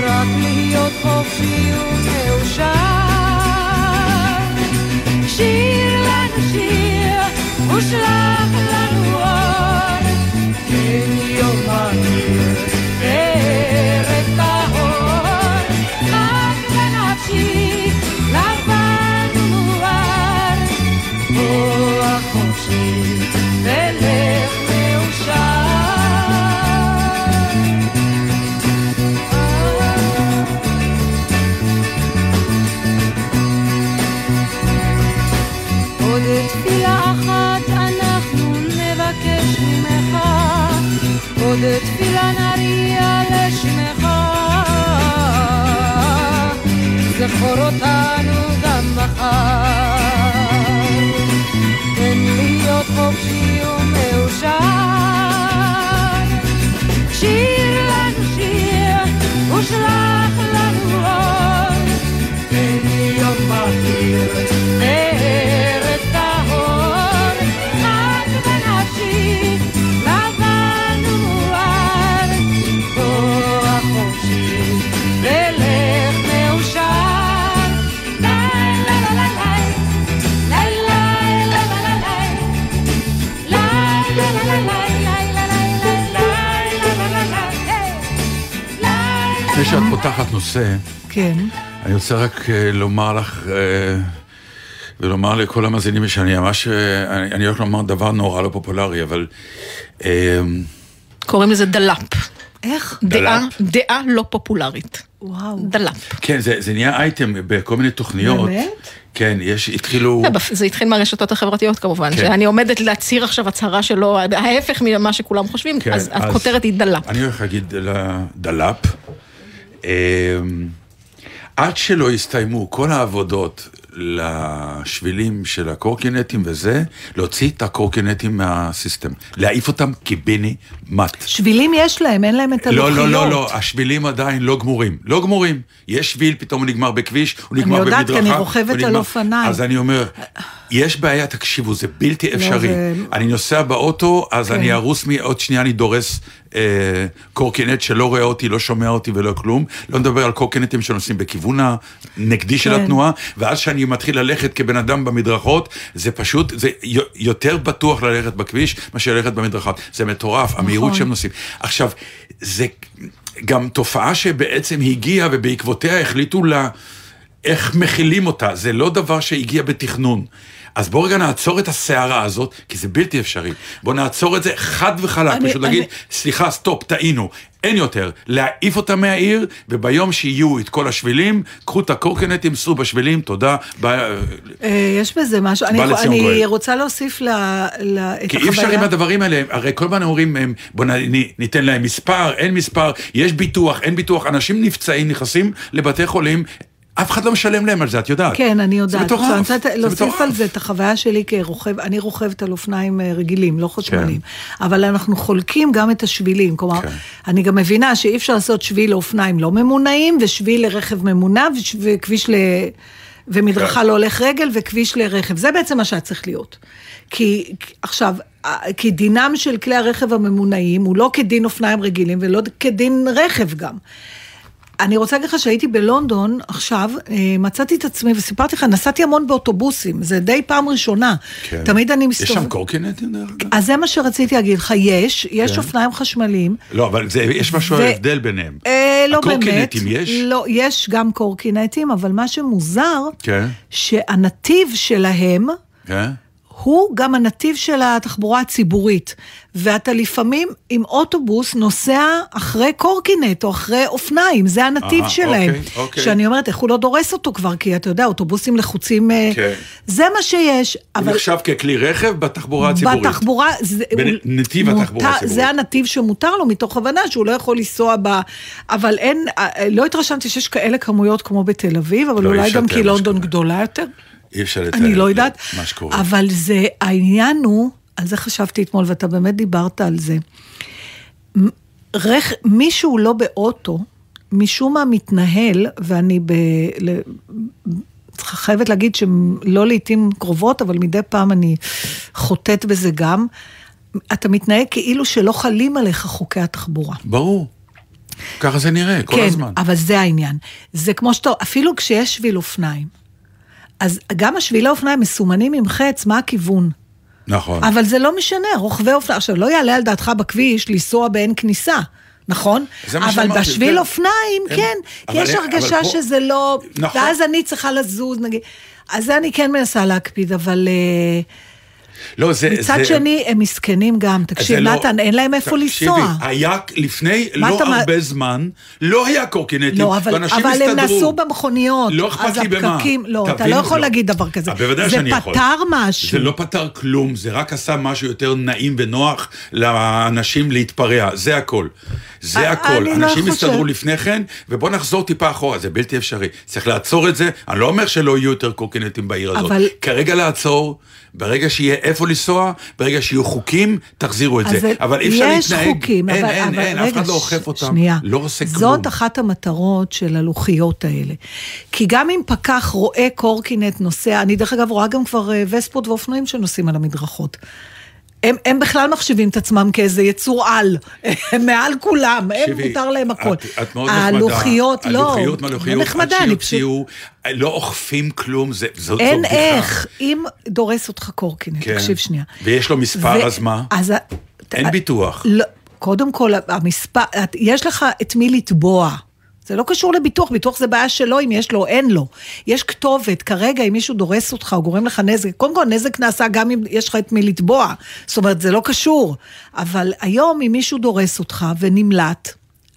רק להיות חופשי ומאושר. שיר לנו שיר ושלח זכור אותנו גם מחר, confio meu já. Schlaf lang los, wenn ihr partiert, wenn ihr partiert. שאת פותחת נושא, כן. אני רוצה רק אה, לומר לך, אה, ולומר לכל המאזינים שאני ממש, אה, אני אני הולך לומר דבר נורא לא פופולרי, אבל קוראים לזה דלאפ. איך? דעה, דלאפ. דעה לא פופולרית. וואו. דלאפ. כן, זה, זה נהיה אייטם בכל מיני תוכניות. באמת? כן, יש, התחילו... זה התחיל מהרשתות החברתיות כמובן, כן. שאני עומדת להצהיר עכשיו הצהרה שלו, ההפך ממה שכולם חושבים, כן, אז הכותרת היא דלאפ. אני הולך להגיד דלאפ. אמ, עד שלא יסתיימו כל העבודות לשבילים של הקורקינטים וזה, להוציא את הקורקינטים מה system. להעיף אותם קיבינימט. שבילים יש להם, אין להם את לא, הלוחיות. לא, לא, לא, השבילים עדיין לא גמורים. לא גמורים. יש שביל, פתאום הוא נגמר בכביש, הוא אני נגמר במדרכה. יודעת, כי אני רוכבת על אופניים. אז אני אומר, יש בעיה, תקשיבו, זה בלתי אפשרי. זה- אני נוסע באוטו, אז כן. אני ארוס, מ- עוד שנייה אני דורס אה, קורקינט שלא רואה אותי, לא שומע אותי ולא כלום. לא מדבר על קורקינטים שנוסעים בכיוון הנגדי של כן. התנועה, ואז שאני מתחיל ללכת כבן אדם במדרכות, זה פשוט, זה יותר בטוח ללכת בכביש מאשר ללכת במדרכות. זה מטורף, נכון. המהירות שהם נוסעים. עכשיו, זה גם תופעה שבעצם הגיעה ובעקבותיה החליטו לה... איך מכילים אותה, זה לא דבר שהגיע בתכנון. אז בואו רגע נעצור את הסערה הזאת, כי זה בלתי אפשרי. בואו נעצור את זה חד וחלק, אני- פשוט להגיד, אני- סליחה, סטופ, טעינו, אין יותר. להעיף אותה מהעיר, וביום שיהיו את כל השבילים, קחו את הקורקינטים, סעו בשבילים, תודה. ביי, אה, יש בזה משהו, אני, אני גואל. רוצה להוסיף ל, ל, את כי אי אפשר עם. הדברים האלה, הרי כל הזמן אומרים, הם, בוא נ, נ, ניתן להם מספר, אין מספר, יש ביטוח, אין ביטוח, אנשים נפצעים, נכנסים לבתי חולים, אף אחד לא משלם להם על זה, את יודעת. כן, אני יודעת. זה מטורף. אני רוצה להוסיף. על זה את החוויה שלי כרוכב, אני רוכבת על אופניים אה, רגילים, לא חשמליים. כן. אבל אנחנו חולקים גם את השבילים. כלומר, כן. אני גם מבינה שאי אפשר לעשות שביל לאופניים לא ממונעים, ושביל לרכב ממונע, וכביש ל... ומדרכה כן. להולך רגל וכביש לרכב. זה בעצם מה שהיה צריך להיות. כי עכשיו, אה, כי דינם של כלי הרכב הממונעים הוא לא כדין אופניים רגילים ולא כדין רכב גם. אני רוצה להגיד לך שהייתי בלונדון עכשיו, אה, מצאתי את עצמי וסיפרתי לך, נסעתי המון באוטובוסים, זה די פעם ראשונה. כן. תמיד אני יש מסתובבת. שם קורקינטים דרך אגב? אז זה מה שרציתי להגיד לך, יש, יש כן. אופניים חשמליים. לא, אבל זה, יש משהו ו- הבדל ביניהם. אה, לא באמת. הקורקינטים יש? לא, יש גם קורקינטים, אבל מה שמוזר, כן. שהנתיב שלהם, כן? הוא גם הנתיב של התחבורה הציבורית. ואתה לפעמים עם אוטובוס נוסע אחרי קורקינט או אחרי אופניים, זה הנתיב אהה, שלהם. אוקיי, אוקיי. שאני אומרת, איך הוא לא דורס אותו כבר, כי אתה יודע, אוטובוסים לחוצים, אה, כן. זה מה שיש. הוא אבל נחשב ככלי רכב בתחבורה הציבורית. בתחבורה, זה, בנתיב הוא התחבורה הציבורית. זה הנתיב שמותר לו, מתוך הבנה שהוא לא יכול לנסוע ב... אבל אין, אה, לא התרשמתי שיש כאלה כמויות כמו בתל אביב, אבל לא, אולי גם כי לונדון. גדולה יותר. אי אפשר לתאר אני לא יודעת, מה שקורה. אבל זה, העניין הוא, על זה חשבתי אתמול, ואתה באמת דיברת על זה. רכ... מישהו לא באוטו, משום מה מתנהל, ואני ב... ל... חייבת להגיד שלא לעיתים קרובות, אבל מדי פעם אני חוטאת בזה גם. אתה מתנהג כאילו שלא חלים עליך חוקי התחבורה. ברור. ככה זה נראה, כל כן, הזמן. אבל זה העניין. זה כמו שאתה, אפילו כשיש שביל אופניים, אז גם השבילי אופניים מסומנים עם חץ, מה הכיוון? נכון. אבל זה לא משנה, רוכבי אופניים, עכשיו לא יעלה על דעתך בכביש לנסוע באין כניסה. נכון? זה אבל בשביל כן. אופניים, כן. כן, כי יש אבל הרגשה פה- שזה לא... נכון. ואז אני צריכה לזוז, נגיד. אז זה אני כן מנסה להקפיד, אבל אה, לא, זה... מצד זה- שני, הם מסכנים גם. תקשיב, זה לא- נתן, אין להם איפה תקשיבי, לנסוע. היה לפני לא אתה הרבה זמן, לא היה קורקינטים, לא, אבל, ואנשים אבל הם הסתדרו. נסעו במכוניות. לא אכפת לי במה. לא, אתה תבין, לא יכול להגיד דבר כזה. אה, בוודאי זה שאני יכול. פתר משהו. זה לא פתר כלום, זה רק עשה משהו יותר נעים ונוח לאנשים להתפרע, זה הכל. זה אני הכל. לא אנשים חושב. הסתדרו לפני כן, ובוא נחזור טיפה אחורה, זה בלתי אפשרי. צריך לעצור את זה, אני לא אומר שלא יהיו יותר קורקינטים בעיר הזאת. אבל- כרגע לעצור, ברגע שיהיה איפה לנסוע, ברגע שיהיו חוקים, תחזירו את זה. אבל אי אפשר יש להתנהג. חוקים, אין, אבל, אין, אבל אין, אף אחד לא אוכף אותם. שנייה. לא עושה כלום. זאת אחת המטרות של הלוחיות האלה. כי גם אם פקח רואה קורקינט נוסע, אני דרך אגב רואה גם כבר אה, וספות ואופנועים שנוסעים על המדרכות. הם, הם בכלל מחשיבים את עצמם כאיזה יצור על, הם מעל כולם, הם תקשיבי, מותר להם הכל. את, את מאוד נחמדה. הלוחיות, לא, הלוחיות מהלוחיות, לא נחמדה, עד אני פשוט... שיוציאו, לא אוכפים כלום, זה, זאת אין זאת בדיחה. איך, אם דורס אותך קורקינט, כן. תקשיב שנייה. ויש לו מספר, ו- אז מה? אז אין ביטוח. לא, קודם כל, המספר, יש לך את מי לתבוע. זה לא קשור לביטוח, ביטוח זה בעיה שלו אם יש לו או אין לו. יש כתובת, כרגע אם מישהו דורס אותך או גורם לך נזק, קודם כל נזק נעשה גם אם יש לך את מי לתבוע. זאת אומרת, זה לא קשור. אבל היום אם מישהו דורס אותך ונמלט,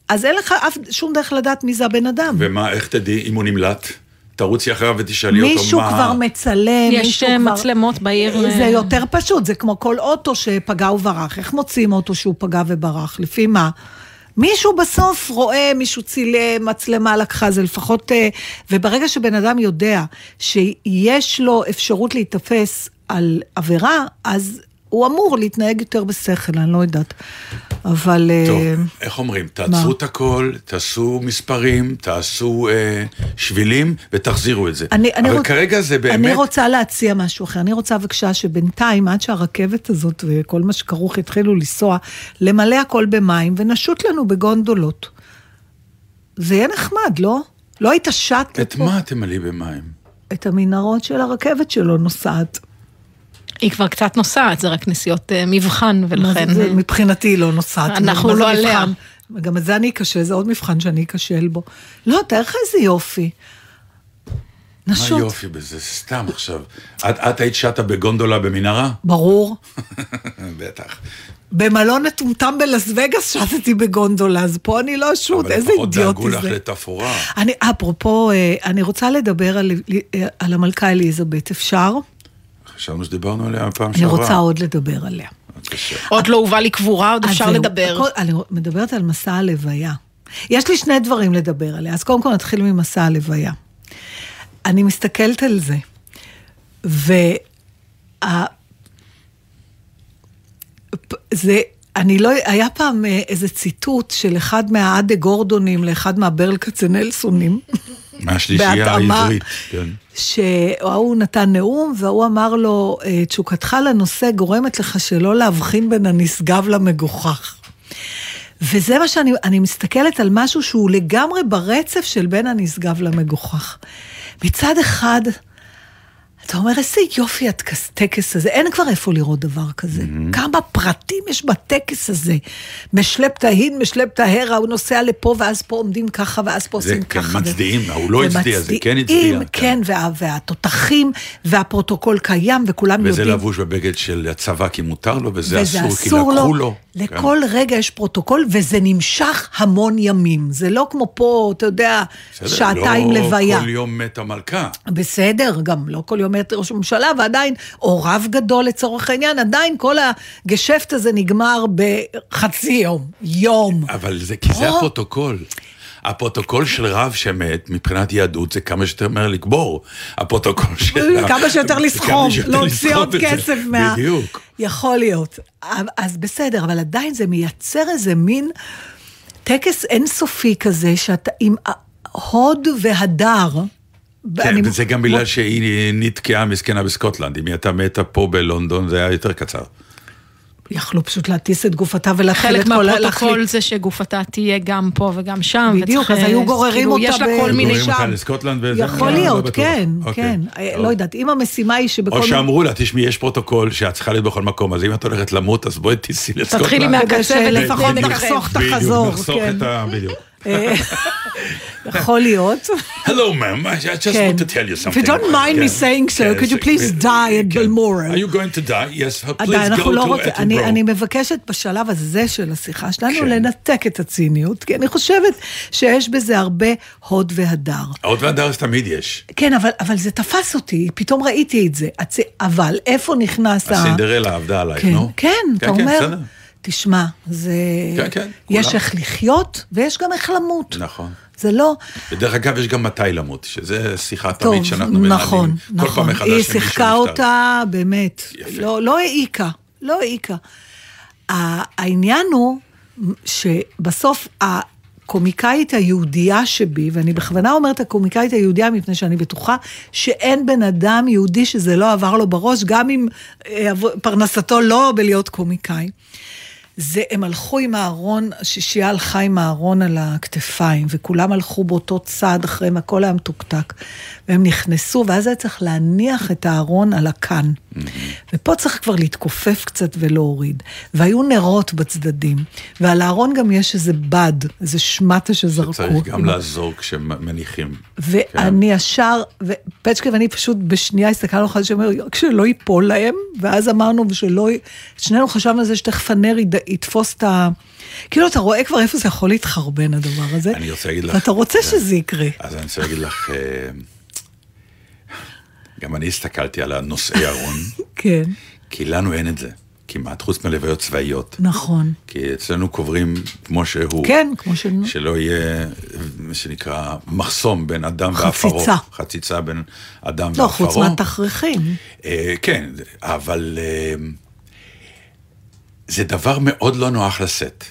אז אין לך אף, שום דרך לדעת מי זה הבן אדם. ומה, איך תדעי אם הוא נמלט? תרוצי אחריו ותשאלי אותו מה... מישהו כבר מצלם, יש אה, כבר... מצלמות בעיר. זה אה, יותר פשוט, זה כמו כל אוטו שפגע וברח. איך מוצאים אוטו שהוא פגע וברח? לפי מה? מישהו בסוף רואה, מישהו צילם, מצלמה לקחה, זה לפחות... אה, וברגע שבן אדם יודע שיש לו אפשרות להיתפס על עבירה, אז הוא אמור להתנהג יותר בשכל, אני לא יודעת. אבל... אה, טוב, איך אומרים? תעצרו את הכל, תעשו מספרים, תעשו אה, שבילים ותחזירו את זה. אני, אני אבל רוצ... כרגע זה באמת... אני רוצה להציע משהו אחר. אני רוצה בבקשה שבינתיים, עד שהרכבת הזאת וכל מה שכרוך יתחילו לנסוע, למלא הכל במים ונשוט לנו בגונדולות. זה יהיה נחמד, לא? לא היית שט את מה אתם מלאים במים? את המנהרות של הרכבת שלו נוסעת. היא כבר קצת נוסעת, זה רק נסיעות אה, מבחן, מה ולכן... זה, זה, מבחינתי היא לא נוסעת. אנחנו מה זה לא עליה. גם את זה אני אכשל, זה עוד מבחן שאני אכשל בו. לא, תאר לך איזה יופי. מה נשוט. יופי בזה? סתם עכשיו. את, את היית שטה בגונדולה במנהרה? ברור. בטח. במלון מטומטם בלאס וגאס שטתי בגונדולה, אז פה אני לא אבל איזה לפחות דאגו אידיוטי לך זה. לתפאורה. אני, אפרופו, אה, אני רוצה לדבר על, אה, על המלכה אליזבת, אפשר? חשבנו שדיברנו עליה פעם אני שעברה. רוצה עוד לדבר עליה. בבקשה. עוד לא הובא לי קבורה, עוד אפשר זהו, לדבר. הכל, אני מדברת על מסע הלוויה. יש לי שני דברים לדבר עליה, אז קודם כל נתחיל ממסע הלוויה. אני מסתכלת על זה, וה... פ- זה, אני לא, היה פעם אה, איזה ציטוט של אחד מהאדה גורדונים לאחד מהברל כצנלסונים. מהשלישייה. העברית. כן. שההוא נתן נאום, וההוא אמר לו, "אה, תשוקתך לנושא גורמת לך שלא להבחין בין הנשגב למגוחך. וזה מה שאני אני מסתכלת על משהו שהוא לגמרי ברצף של בין הנשגב למגוחך. מצד אחד, אתה אומר, איזה יופי הטקס הזה, אין כבר איפה לראות דבר כזה. Mm-hmm. כמה פרטים יש בטקס הזה. משלב תהין, משלב תהרה, הוא נוסע לפה, ואז פה עומדים ככה, ואז פה זה עושים כן, ככה. מצדיעים, הוא לא הצדיע, זה כן הצדיע, כן. כן, וה, והתותחים, והפרוטוקול קיים, וכולם וזה יודעים. לבוש בבגד של הצבא כי מותר לו, וזה וזה אסור כי אסור לקחו לו. לו. לכל רגע יש פרוטוקול, וזה נמשך המון ימים. זה לא כמו פה, אתה יודע, בסדר, שעתיים לא לוויה. כל יום מת המלכה. בסדר, גם לא כל יום מת ראש הממשלה, ועדיין, או רב גדול לצורך העניין, עדיין כל הגשפט הזה נגמר בחצי יום, יום. אבל זה כי זה או. הפרוטוקול. הפרוטוקול של רב שמת, מבחינת יהדות, זה כמה שיותר מהר לקבור. הפרוטוקול של... כמה שיותר לסחוב, להוציא עוד זה. כסף מה... בדיוק. יכול להיות. אז בסדר, אבל עדיין זה מייצר איזה מין טקס אינסופי כזה, שאתה עם הוד והדר. כן, אני- וזה גם בגלל שהיא נתקעה מסכנה בסקוטלנד. אם היא הייתה מתה פה בלונדון, זה היה יותר קצר. יכלו פשוט להטיס את גופתה ולהתחיל חלק את כל... מהפרוטוקול להחליט- זה שגופתה תהיה גם פה וגם שם. בדיוק, אז היו אה, גוררים כאילו, אותה יש לה ב- כל מיני... גוררים אותה שם. לסקוטלנד וזה? יכול לא להיות. כן, אוקיי. כן. אה, טוב. לא יודעת, אם המשימה היא שבכל... או שאמרו לה, תשמעי, יש פרוטוקול שאת צריכה להיות בכל מקום, אז אם את הולכת למות, אז בואי תיסעי לסקוטלנד. תתחילי מהקצה ונקרב. נחסוך את בדיוק, החזור, נחסוך כן. את ה... בדיוק. אה, יכול להיות. Hello, ma'am, I just כן. want to tell you If something. you don't mind me saying so, could you please die at. Balmoral? Are you going to die? Yes, please go לא to רוצים, אני, מבקשת בשלב הזה של השיחה שלנו כן. לנתק את הציניות, כי אני חושבת שיש בזה הרבה הוד והדר. עוד והדר תמיד יש. כן, אבל, זה תפס אותי, פתאום ראיתי את זה. אבל איפה נכנס ה... הסינדרלה עבדה עלייך, כן, נו? כן, אתה אומר. תשמע, זה... כן, כן, יש כולם. איך לחיות ויש גם איך למות. נכון. זה לא... ודרך אגב, יש גם מתי למות, שזה שיחה טוב, תמיד שאנחנו מנהלים. נכון, כל נכון. פעם מחדש היא שיחקה. אותה, באמת. יפה. לא, לא העיקה, לא העיקה. העניין הוא שבסוף הקומיקאית היהודייה שבי, ואני בכוונה אומרת הקומיקאית היהודייה מפני שאני בטוחה שאין בן אדם יהודי שזה לא עבר לו בראש, גם אם אה, פרנסתו לא בלהיות קומיקאי. זה, הם הלכו עם הארון, השישייה הלכה עם הארון על הכתפיים, וכולם הלכו באותו צעד אחריהם, הכל היה מתוקתק. והם נכנסו, ואז היה צריך להניח את הארון על הקן. ופה צריך כבר להתכופף קצת ולהוריד. והיו נרות בצדדים, ועל הארון גם יש איזה בד, איזה שמטה שזרקו. צריך גם לעזור כשמניחים. ואני ישר, ופצ'קה ואני פשוט בשנייה הסתכלנו אחד שאומר, שלא ייפול להם, ואז אמרנו, ושלא, שנינו חשבנו על זה שתכף הנר יד- יתפוס את ה... כאילו, אתה רואה כבר איפה זה יכול להתחרבן, הדבר הזה. אני רוצה להגיד לך... ואתה רוצה. שזה יקרה. אז אני רוצה להגיד לך, אה, גם אני הסתכלתי על הנושאי ארון, כן. כי לנו אין את זה. כמעט, חוץ מלוויות צבאיות. נכון. כי אצלנו קוברים כמו שהוא. כן, כמו ש... שלא יהיה, מה שנקרא, מחסום בין אדם ועפרו. חציצה. חציצה בין אדם לא, ועפרו. חוץ מהתכריכים. אה, כן, אבל אה, זה דבר מאוד לא נוח לשאת.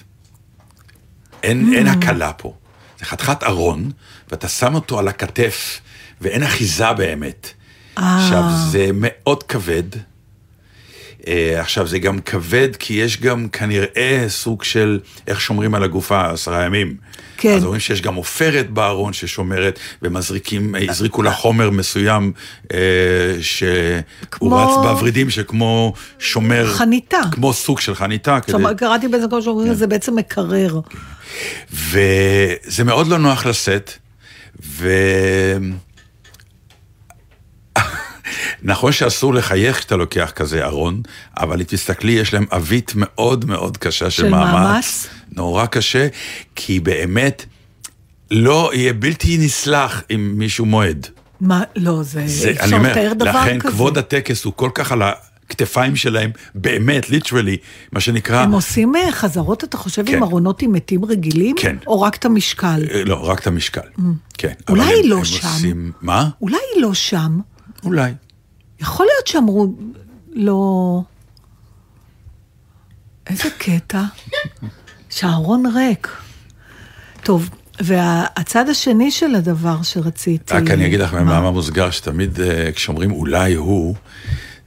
אין, אין הקלה פה. זה חתיכת ארון, ואתה שם אותו על הכתף, ואין אחיזה באמת. עכשיו, זה מאוד כבד. אה, עכשיו, זה גם כבד, כי יש גם כנראה סוג של איך שומרים על הגופה עשרה ימים. כן. אז אומרים שיש גם עופרת בארון ששומרת, ומזריקים, אה, הזריקו לה חומר מסוים, אה, שהוא כמו- רץ בוורידים שכמו שומר... חניתה. כמו סוג של חניתה. כדי... קראתי באיזה מקום שאומרים, זה בעצם מקרר. וזה מאוד לא נוח לשאת, ו... נכון שאסור לחייך כשאתה לוקח כזה ארון, אבל אם תסתכלי, יש להם עווית מאוד מאוד קשה של, של מאמץ. מאמץ. נורא קשה, כי באמת לא יהיה בלתי נסלח אם מישהו מועד. מה, לא, זה, זה, אפשר לתאר דבר לכן כזה. כבוד הטקס הוא כל כך על הכתפיים שלהם, באמת, ליטרלי, מה שנקרא... הם עושים אה, חזרות, אתה חושב, כן. עם ארונות עם מתים רגילים? כן. או רק את המשקל? אה, לא, רק את המשקל. כן. Mm. אולי אבל היא הם- לא הם שם. עושים- מה? אולי היא לא שם. אולי. יכול להיות שאמרו, לא... איזה קטע. שהארון ריק. טוב, והצד השני של הדבר שרציתי... רק אני אגיד לך? במאמר מוסגר, שתמיד אה, כשאומרים אולי הוא,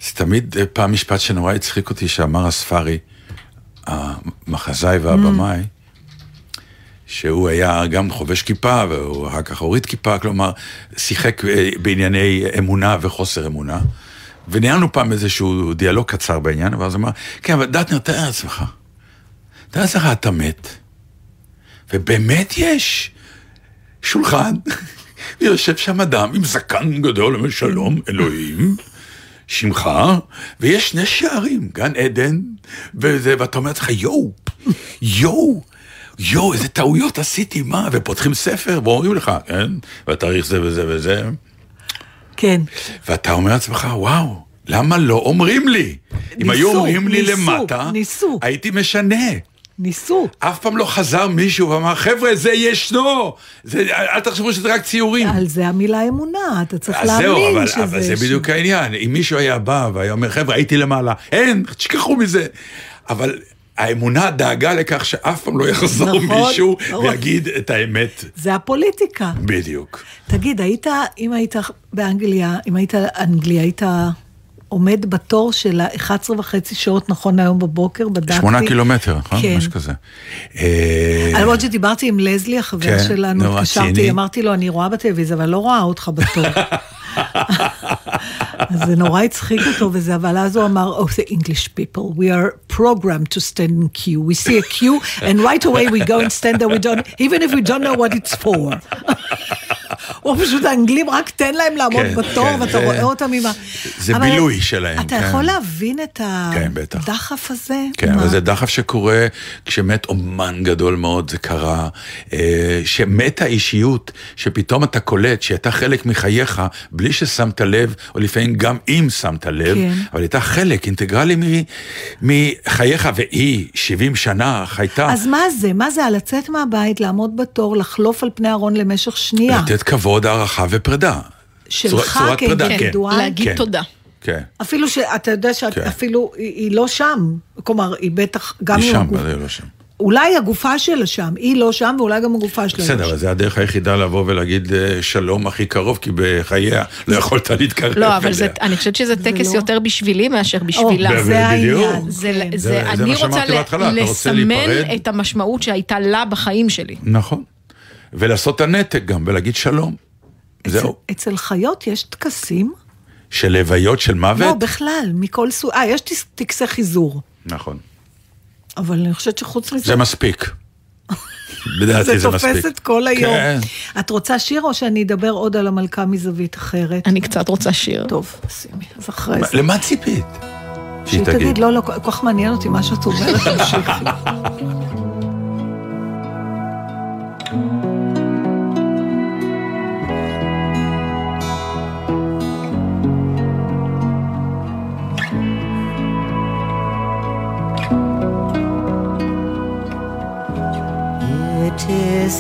זה תמיד אה, פעם משפט שנורא הצחיק אותי, שאמר הספארי, המחזאי והבמאי, שהוא היה גם חובש כיפה, והוא אחר כך הוריד כיפה, כלומר, שיחק אה, בענייני אמונה וחוסר אמונה. וניהלנו פעם איזשהו דיאלוג קצר בעניין, ואז אמר, כן, אבל דטנר, תאר לעצמך, תאר לעצמך, אתה מת, ובאמת יש שולחן, ויושב שם אדם עם זקן גדול, אומר שלום, אלוהים, שמך, ויש שני שערים, גן עדן, וזה, ואתה אומר לעצמך, יואו, יואו, יואו, איזה טעויות עשיתי, מה? ופותחים ספר ואומרים לך, כן, והתאריך זה וזה וזה, כן. ואתה אומר לעצמך, וואו, למה לא אומרים לי? אם היו ניסו, אומרים לי ניסו, למטה, ניסו. הייתי משנה. ניסו. אף פעם לא חזר מישהו ואמר, חבר'ה, זה ישנו! זה, אל תחשבו שזה רק ציורים. על זה המילה אמונה, אתה צריך אז זהו, להאמין אבל, שזה... אבל זה בדיוק העניין. אם מישהו היה בא והיה אומר, חבר'ה, הייתי למעלה, אין, תשכחו מזה. אבל האמונה דאגה לכך שאף פעם לא יחזור נכון, מישהו נכון. ויגיד את האמת. זה הפוליטיקה. בדיוק. תגיד, היית, אם היית באנגליה, אם היית אנגליה, היית עומד בתור של ה-11 וחצי שעות נכון היום בבוקר, בדקתי. שמונה קילומטר, נכון? כן. משהו כזה. אה, למרות שדיברתי עם לזלי, החבר כן, שלנו, נו, התקשרתי. אמרתי לו, אני רואה בטלוויזיה, אבל לא רואה אותך בתור. אז זה נורא הצחיק אותו וזה, אבל אז הוא אמר, Oh, the English people, we are programmed to stand in queue. We see a queue, and right away we go and stand there, we don't, even if we don't know what it's for. הוא פשוט, האנגלים, רק תן להם לעמוד כן, בתור, כן, ואתה זה- רואה אותם עם ה... זה אבל בילוי שלהם, אתה כן. יכול להבין את כן. הדחף הזה? כן? אבל זה דחף שקורה כשמת אומן גדול מאוד, זה קרה, אה, שמתה אישיות, שפתאום אתה קולט שהייתה חלק מחייך, בלי ששמת לב, או לפעמים גם אם שמת לב, כן. אבל הייתה חלק אינטגרלי מ- מחייך, והיא 70 שנה חייתה. אז מה זה? מה זה הלצאת מהבית, לעמוד בתור, לחלוף על פני ארון למשך שנייה? לתת כבוד, הערכה ופרידה. שלך צורת פרידה, כן. כאינדיבידואל? להגיד כן. תודה. כן. אפילו שאתה יודע שאת כן. אפילו, היא, היא לא שם. כלומר, היא בטח, גם היא שם, אבל היא לא שם. אולי הגופה שלה שם, היא לא שם, ואולי גם הגופה שלה בסדר, לא אבל שם. זה הדרך היחידה לבוא ולהגיד אה, שלום הכי קרוב, כי בחייה לא יכולת להתקרב לא, אבל זה, אליה. אני חושבת שזה טקס לא. יותר בשבילי מאשר בשבילה. או, זה. העניין. זה, כן. זה, זה- זה אני מה רוצה שאמרתי בהתחלה, אתה רוצה לסמן להיפרד? את המשמעות שהייתה לה בחיים שלי. נכון. ולעשות את הנתק גם, ולהגיד שלום. זהו. אצל חיות יש טקסים? של לוויות של מוות? לא, בכלל, מכל סוג. אה, יש טקס- טקסי חיזור. נכון. אבל אני חושבת שחוץ מזה... זה מספיק. לדעתי זה מספיק. תופס את כל היום. כן. את רוצה שיר או שאני אדבר עוד על המלכה מזווית אחרת? אני קצת רוצה שיר. טוב, שימי, אז אחרי זה. למה ציפית? שהיא תגיד, לא, לא, כל כך מעניין אותי מה שאת אומרת, תמשיכי. this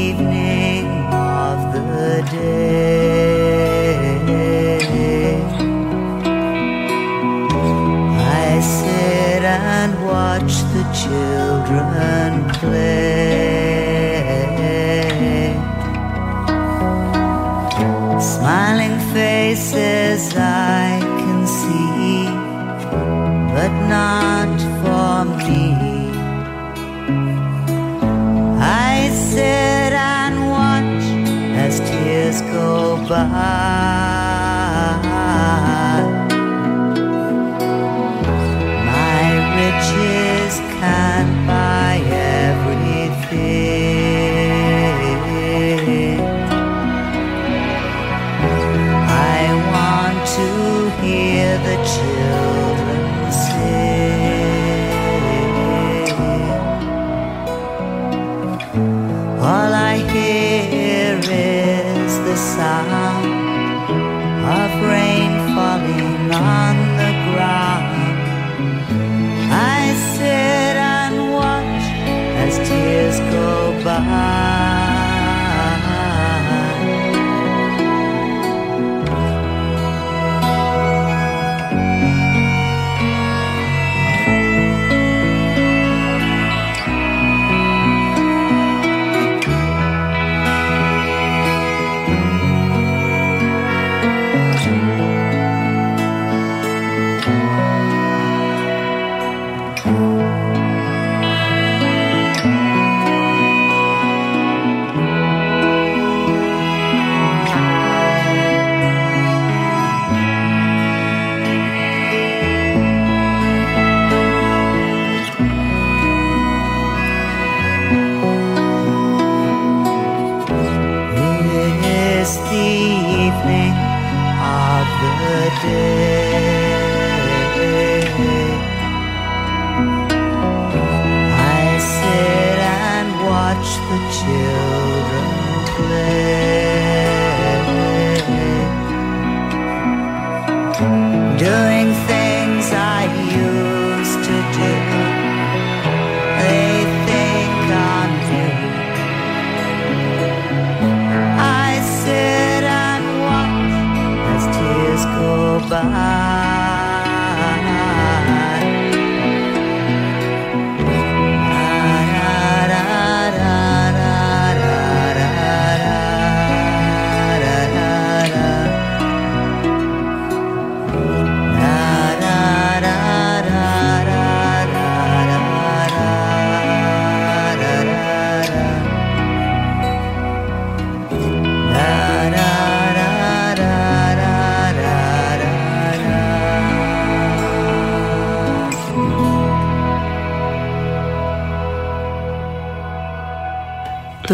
evening of the day. I sit and watch the children play. Smiling faces I can see, but not goodbye. As tears go by.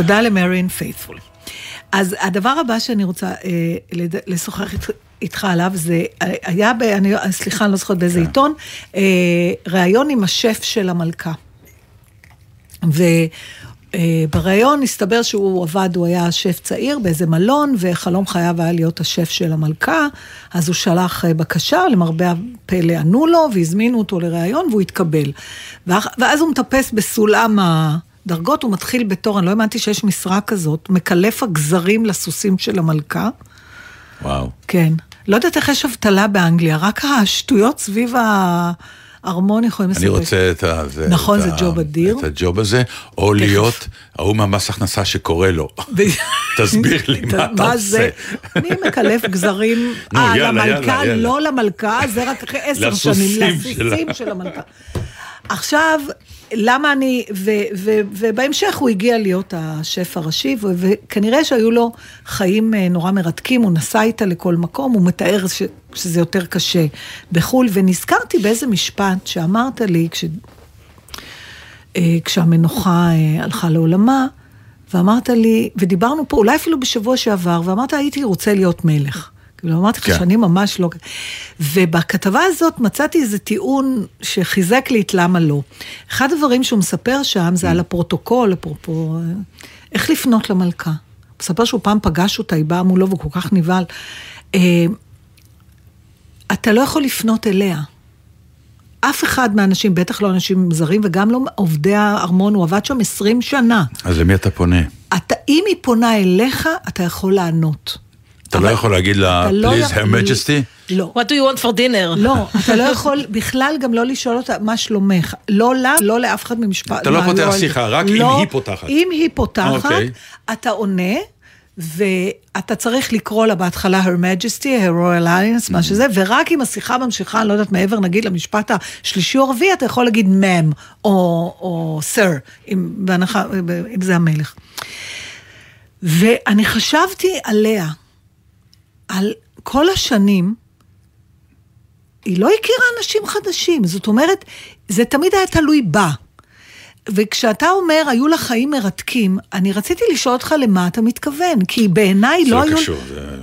תודה למריין פייתפול. אז הדבר הבא שאני רוצה אה. לשוחח איתך, עליו זה, אה, היה, ב, אני, סליחה, אני לא זוכרת באיזה עיתון, אה, ראיון עם השף של המלכה. ובריאיון הסתבר שהוא עבד, הוא היה שף צעיר באיזה מלון, וחלום חייו היה להיות השף של המלכה, אז הוא שלח אה, בקשה, למרבה הפלא ענו לו, והזמינו אותו לראיון, והוא התקבל. ואז הוא מטפס בסולם הדרגות, הוא מתחיל בתור, אני לא האמנתי שיש משרה כזאת, מקלף הגזרים לסוסים של המלכה. וואו. כן. לא יודעת איך יש אבטלה באנגליה, רק השטויות סביב הארמון יכולים אני רוצה את ה... זה- נכון, את זה ה- ג'וב אדיר. את הג'וב הזה, או להיות ההוא מהמס הכנסה שקורא לו. תסביר לי מה אתה עושה. זה? אני מקלף גזרים, אה, למלכה. לא למלכה, זה רק אחרי עשר שנים. לסוסים של המלכה. עכשיו, למה אני, ו, ו, ובהמשך הוא הגיע להיות השף הראשי, ו, וכנראה שהיו לו חיים אה, נורא מרתקים, הוא נסע איתה לכל מקום, הוא מתאר ש, שזה יותר קשה בחו"ל, ונזכרתי באיזה משפט שאמרת לי, כש, אה, כשהמנוחה אה, הלכה לעולמה, ואמרת לי, ודיברנו פה, אולי אפילו בשבוע שעבר, ואמרת, הייתי רוצה להיות מלך. כאילו, אמרתי לך כן. שאני ממש לא... ובכתבה הזאת מצאתי איזה טיעון שחיזק לי את למה לא. אחד הדברים שהוא מספר שם זה על הפרוטוקול, אפרופו, איך לפנות למלכה. הוא מספר שהוא פעם פגש אותה, היא באה מולו והוא כל כך נבהל. אה, אתה לא יכול לפנות אליה. אף אחד מהאנשים, בטח לא אנשים זרים וגם לא עובדי הארמון, הוא עבד שם 20 שנה. אז למי אתה פונה? אתה, אם היא פונה אליך, אתה יכול לענות. אתה לא יכול להגיד לה, לא please, her majesty? לא. What do you want for dinner? לא, אתה לא יכול בכלל גם לא לשאול אותה מה שלומך. לא לה, לא לאף אחד ממשפט. אתה לא פותח על- שיחה, רק אם לא, היא פותחת. אם היא פותחת, אוקיי. אתה עונה, ואתה צריך לקרוא לה בהתחלה her majesty, her royal highness, מה שזה, ורק אם השיחה ממשיכה, אני לא יודעת מעבר, נגיד למשפט השלישי או הרביעי, אתה יכול להגיד ma'am, או, או sir, אם, בהנחה, אם זה המלך. ואני חשבתי עליה, על כל השנים, היא לא הכירה אנשים חדשים, זאת אומרת, זה תמיד היה תלוי בה. וכשאתה אומר, היו לה חיים מרתקים, אני רציתי לשאול אותך למה אתה מתכוון, כי בעיניי לא לא היו... קשור, זה- הם- זה-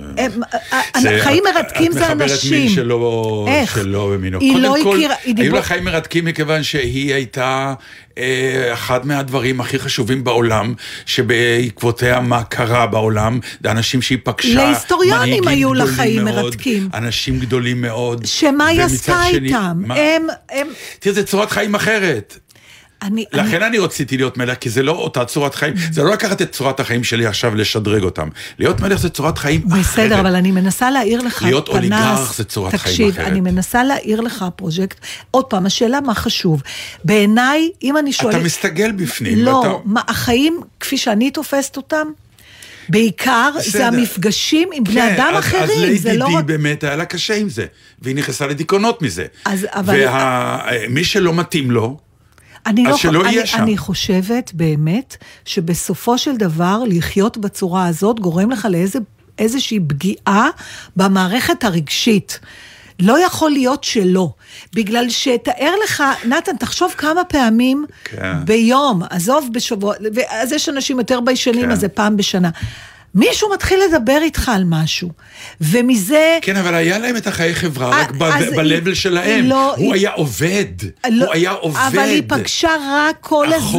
חיים את- מרתקים זה את מחברת אנשים. מין שלא, במינו. היא לא הכירה, היא היו דיבור... לה חיים מרתקים מכיוון שהיא הייתה אה, אחד מהדברים הכי חשובים בעולם, שבעקבותיה מה קרה בעולם, זה אנשים שהיא פגשה, להיסטוריונים היו לה חיים מרתקים. אנשים גדולים מאוד. שמה היא עשתה איתם? הם... הם... תראה, זו צורת חיים אחרת. אני... אני- לכן אני רציתי להיות מלך, כי זה לא אותה צורת חיים, זה לא לקחת את צורת החיים שלי עכשיו לשדרג אותם. להיות מלך זה צורת חיים אחרת. בסדר, אבל אני מנסה להעיר לך להיות פנס. אוליגרך זה צורת חיים תקשיב, אחרת. אני מנסה להעיר לך פרויקט. עוד פעם, השאלה מה חשוב. בעיניי, אם אני שואלת... אתה מסתגל בפנים. לא, ואתה- מה, החיים, כפי שאני תופסת אותם, בעיקר בסדר. זה המפגשים עם בני כן, אדם אז- אחרים, אז זה לא רק... באמת היה לה קשה עם זה, והיא נכנסה לדיכאונות מזה. אז- אבל- ומי שלא מתאים לו, אני אז לא, שלא אני, יהיה שם. אני חושבת באמת שבסופו של דבר לחיות בצורה הזאת גורם לך לאיזה, איזושהי פגיעה במערכת הרגשית. לא יכול להיות שלא. בגלל שתאר לך, נתן, תחשוב כמה פעמים כן. ביום, עזוב בשבוע, אז יש אנשים יותר ביישנים, כן. אז זה פעם בשנה. מישהו מתחיל לדבר איתך על משהו, ומזה... כן, אבל היה להם את החיי חברה, רק ב- אז ב-level שלהם. לא- הוא היא- היה עובד, לא, הוא היה עובד. אבל היא פגשה רק כל הזמן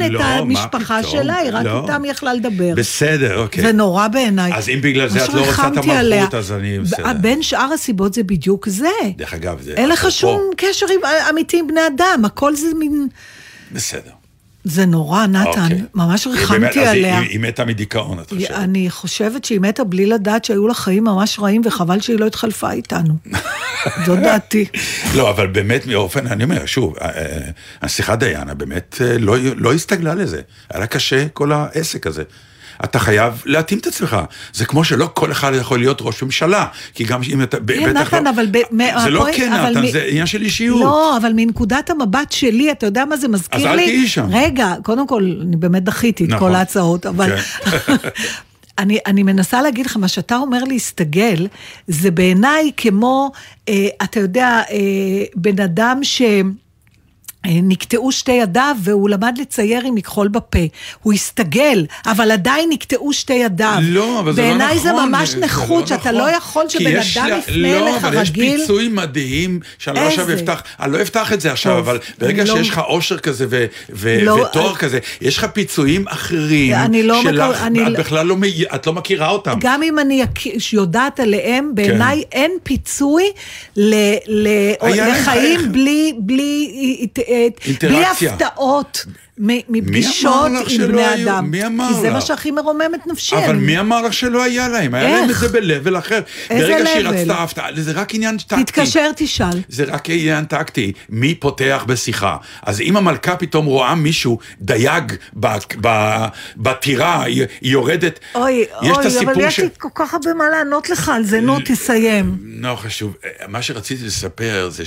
הוא- את לא, המשפחה? שלה, היא רק לא. איתם יכלה לדבר. בסדר, אוקיי. זה נורא בעיניי. אז אם בגלל זה את לא רוצה את המלכות. אז אני בסדר. בין שאר הסיבות זה בדיוק זה. דרך אגב, זה... אין לך שום קשר עם, אמיתי עם בני אדם, הכל זה מין... בסדר. זה נורא, נתן, אוקיי. ממש ריחמתי אז היא- עליה. היא- מתה מדיכאון, את חושבת. אני חושבת שהיא מתה בלי לדעת שהיו לה חיים ממש רעים, וחבל שהיא לא התחלפה איתנו. זו דעתי. לא, אבל באמת, מאופן, אני אומר, שוב, אה, אה, הנסיכה דיאנה באמת אה, לא, לא הסתגלה לזה. היה לה קשה כל העסק הזה. אתה חייב להתאים את עצמך. זה כמו שלא כל אחד יכול להיות ראש ממשלה, כי גם אם אתה, כן, בטח נתן, לא... אבל... ב- זה לא כן, נתן, מ- זה עניין של אישיות. לא, אבל מנקודת המבט שלי, אתה יודע מה זה מזכיר אז לי? אל תהיי שם. רגע, קודם כל, אני באמת דחיתי את נכון. כל ההצעות, אבל... כן. אני, אני מנסה להגיד לך, מה שאתה אומר להסתגל, זה בעיניי כמו, אה, אתה יודע, אה, בן אדם ש... אה, נקטעו שתי ידיו והוא למד לצייר עם מכחול בפה. הוא הסתגל, אבל עדיין נקטעו שתי ידיו. לא, אבל זה לא נכון. בעיניי זה ממש זה נכות, לא שאתה נכון. לא יכול שבן אדם לה- יפנה לא, אליך אבל יש רגיל. פיצוי מדהים, שאני לא עכשיו? אפתח, אני לא אפתח את זה עכשיו, טוב, אבל ברגע לא- שיש לך אושר כזה ו- ו- לא, ותואר אני- כזה, יש לך פיצויים אחרים, אני לא שלך, אני את לא- בכלל לא, את לא מכירה אותם. גם אם אני יודעת עליהם, בעיניי אין פיצוי ל, ל, לחיים חיים. בלי, בלי, בלי. הפתעות מפגישות לך עם בני היו? אדם. מי אמר כי זה לך? מה שהכי מרומם את נפשי. אבל מי אמר לך שלא היה להם? היה להם את? זה ב-level אחר. איזה ברגע שהיא level? רצתה הפתעה, זה רק עניין טקטי. תתקשר, תשאל. זה רק עניין טקטי, מי פותח בשיחה. אז אם המלכה פתאום רואה מישהו, דייג בטירה, היא יורדת, אוי, יש אוי, את הסיפור אבל יש. לי כל כך הרבה מה לענות לך על זה, נו, תסיים. לא חשוב. מה שרציתי לספר זה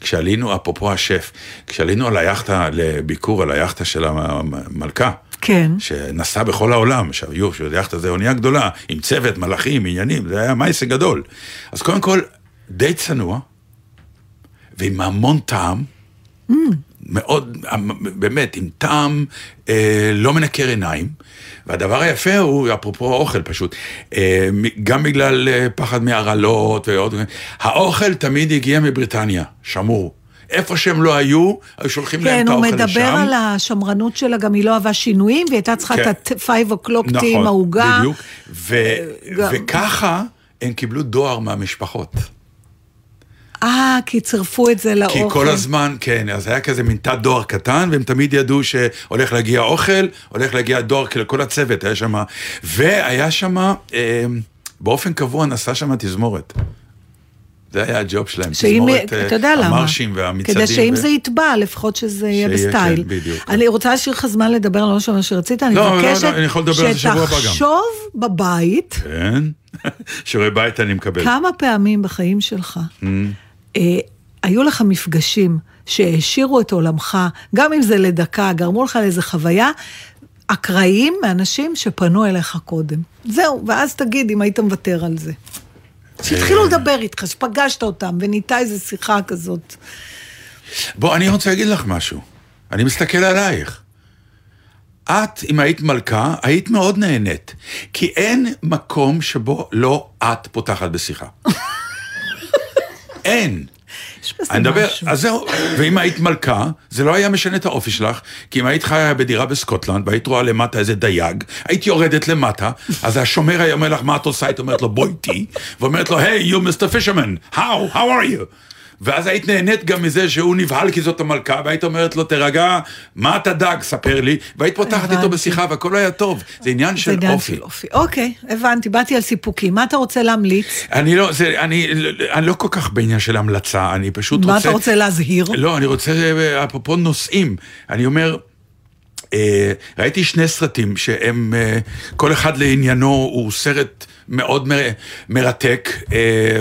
שכשעלינו, אפרופו השף, כשעלינו על היאכטה לביקור על היאכטה של המלכה, כן. שנסע בכל העולם, עכשיו יו, שיאכטה זה אונייה גדולה, עם צוות, מלאכים, עניינים, זה היה מייסה גדול. אז קודם כל, די צנוע, ועם המון טעם, מאוד, באמת, עם טעם אה, לא מנקר עיניים. והדבר היפה הוא, אפרופו האוכל פשוט, אה, גם בגלל אה, פחד מהרעלות ועוד, האוכל תמיד הגיע מבריטניה, שמור. איפה שהם לא היו, היו שולחים להם כן, את הוא האוכל לשם. מדבר על השמרנות שלה, גם היא לא אהבה שינויים, והיא הייתה צריכה כן. את ה-5 o'clock tea נכון, עם העוגה. בדיוק. ו- גם- וככה הם קיבלו דואר מהמשפחות. אה, כי צירפו את זה לאוכל. כי כל הזמן, כן, אז היה כזה מין תא דואר קטן, והם תמיד ידעו שהולך להגיע אוכל, הולך להגיע דואר, כאילו כל הצוות היה שם, והיה שם, אה, באופן קבוע נסע שם תזמורת. זה היה הג'וב שלהם, תזמורת? המרשים והמצעדים. כדי שאם ו- זה יטבע, לפחות שזה יהיה שיהיה, בסטייל. כן, בדיוק. אני רוצה להשאיר לך זמן לדבר על משהו שרצית, אני לא, לא, מבקשת לא, אני הבא גם. שתחשוב בבית כן, שיעורי בית אני מקבל. כמה פעמים בחיים שלך אה, היו לך מפגשים שהעשירו את עולמך, גם אם זה לדקה, גרמו לך לאיזה חוויה, אקראיים מאנשים שפנו אליך קודם. זהו, ואז תגיד אם היית מוותר על זה. שהתחילו לדבר איתך, שפגשת אותם, ונהייתה איזו שיחה כזאת. בוא, אני רוצה להגיד לך משהו. אני מסתכל עלייך. את, אם היית מלכה, היית מאוד נהנית. כי אין מקום שבו לא את פותחת בשיחה. אין. יש בזה אני מדבר, משהו. אז זהו, ואם היית מלכה, זה לא היה משנה את האופי שלך, כי אם היית חיה בדירה בסקוטלנד, והיית רואה למטה איזה דייג, היית יורדת למטה, אז השומר היה אומר לך, מה את עושה? היית אומרת לו, בוא איתי, ואומרת לו, היי, you Mr. Fisherman, how, how are you? ואז היית נהנית גם מזה שהוא נבהל כי זאת המלכה, והיית אומרת לו, תירגע, מה אתה דג, ספר לי, והיית פותחת איתו. בשיחה, והכל היה טוב. זה עניין זה של עניין אופי. של אופי. אוקיי, הבנתי, באתי על סיפוקים. מה אתה רוצה להמליץ? אני לא, זה, אני, אני לא כל כך בעניין של המלצה, אני פשוט מה רוצה... אתה רוצה להזהיר? לא, אני רוצה, אפרופו נושאים, אני אומר, אה, ראיתי שני סרטים שהם, אה, כל אחד לעניינו הוא סרט מאוד מרתק, אה,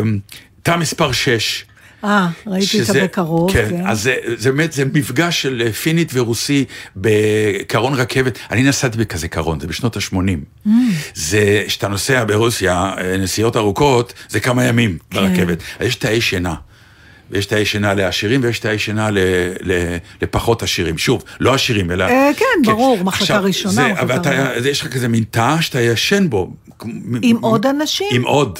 תא מספר 6. אה, ראיתי אותה בקרוב. כן, אז זה, זה באמת, זה מפגש של אה, פינית ורוסי בקרון רכבת. אני נסעתי בכזה קרון, זה בשנות ה-80. Mm. זה, כשאתה נוסע ברוסיה, אה, נסיעות ארוכות, זה כמה ימים כן. ברכבת. יש תאי שינה. ויש תאי שינה לעשירים ויש תאי שינה ל, ל, לפחות עשירים. שוב, לא עשירים, אלא... אה, כן, ברור, מחלקה עכשיו, ראשונה, זה, אבל אתה, יש לך כזה מין תא שאתה ישן בו. עם עוד אנשים? עם עוד.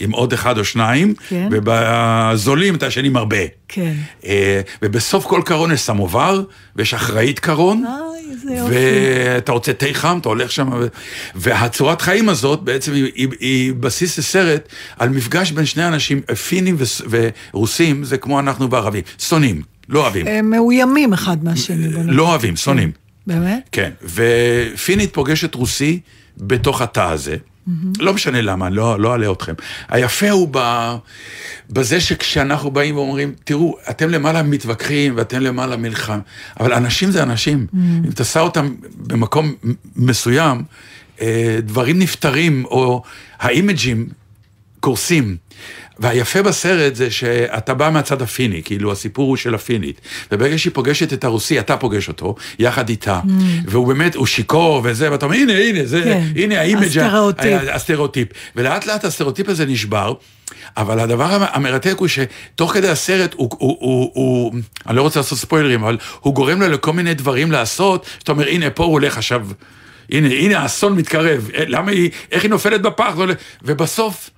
עם עוד אחד או שניים. כן. ובזולים אתה ישן עם הרבה. כן. אה, ובסוף כל קרון יש סמובר, ויש אחראית קרון. איי, יופי. ואתה רוצה תה חם, אתה הולך שם, ו... והצורת חיים הזאת בעצם היא, היא, היא בסיס לסרט על מפגש בין שני אנשים, פינים וס- ורוסים, זה כמו אנחנו וערבים, שונאים, לא אוהבים, הם מאוימים אחד מהשני. לא אוהבים, שונאים. באמת? כן, ופינית פוגשת רוסי בתוך התא הזה, לא משנה למה, לא, לא אעלה אתכם. היפה הוא ב, בזה שכשאנחנו באים ואומרים, תראו, אתם למעלה מתווכחים ואתם למעלה מלחם, אבל אנשים זה אנשים. אם אתה שם אותם במקום מסוים, אה, דברים נפתרים, או ה image ים קורסים. והיפה בסרט זה שאתה בא מהצד הפיני, כאילו הסיפור הוא של הפינית. וברגע שהיא פוגשת את הרוסי, אתה פוגש אותו, יחד איתה. והוא באמת, הוא שיכור וזה, ואתה אומר, הנה, הנה, זה, כן, הנה ה image, הסטריאוטיפ. הסטריאוטיפ. ולאט לאט הסטריאוטיפ הזה נשבר. אבל הדבר המ- המרתק הוא שתוך כדי הסרט הוא, הוא, הוא, הוא, אני לא רוצה לעשות ספוילרים, אבל הוא גורם לו לכל מיני דברים לעשות, שאתה אומר, הנה, פה הוא הולך עכשיו, הנה, הנה האסון מתקרב, אה, למה היא, איך היא נופלת בפח, לא, ובסוף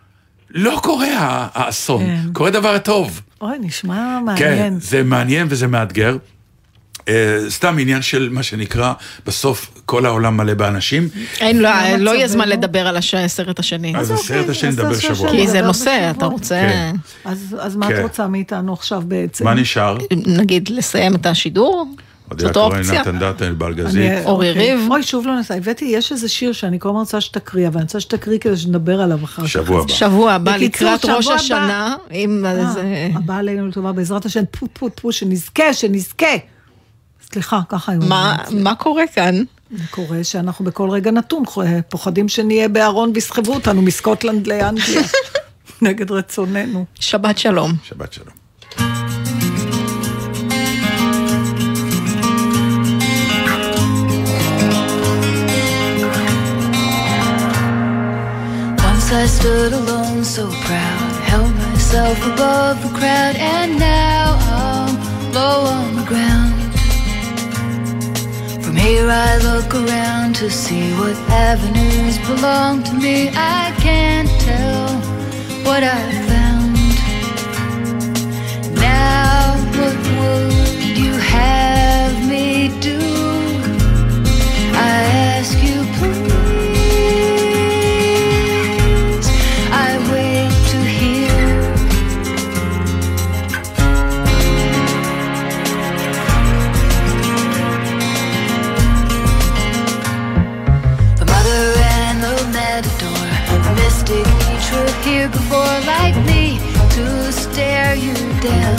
לא קורה האסון, כן. קורה דבר טוב. אוי, נשמע כן, מעניין. זה מעניין וזה מאתגר. אה, סתם עניין של מה שנקרא, בסוף כל העולם מלא באנשים. אין, לא, לא יהיה זמן? לדבר על הש- הסרט השני. אז אוקיי, הסרט השני אז נדבר שבוע. השני. כי זה נושא. אתה רוצה, כן. אז אז מה כן. את רוצה מאיתנו עכשיו בעצם? מה נשאר? נגיד, לסיים את השידור? זאת אופציה. נתן דטן, בלגזית. אורי. ריב. אוי, שוב לא נסע. הבאתי, יש איזה שיר שאני כל הזמן רוצה שתקריא, אבל אני רוצה שתקריא כדי שנדבר עליו אחר כך. שבוע הבא. שבוע הבא, לקראת ראש. השנה, אה, איזה... הבא עלינו לטובה בעזרת השם, טפו טפו טפו, שנזכה, שנזכה. סליחה, ככה היו מה- קורה כאן? זה קורה שאנחנו בכל רגע נתון פוחדים שנהיה בארון ויסחבו אותנו מסקוטלנד לאנגליה, נגד רצוננו. שבת שלום. שבת שלום. Once I stood alone, so proud, held myself above the crowd, and now I'm low on the ground. From here I look around to see what avenues belong to me. I can't tell what I found. Now, what would you have me do? Like me to stare you down.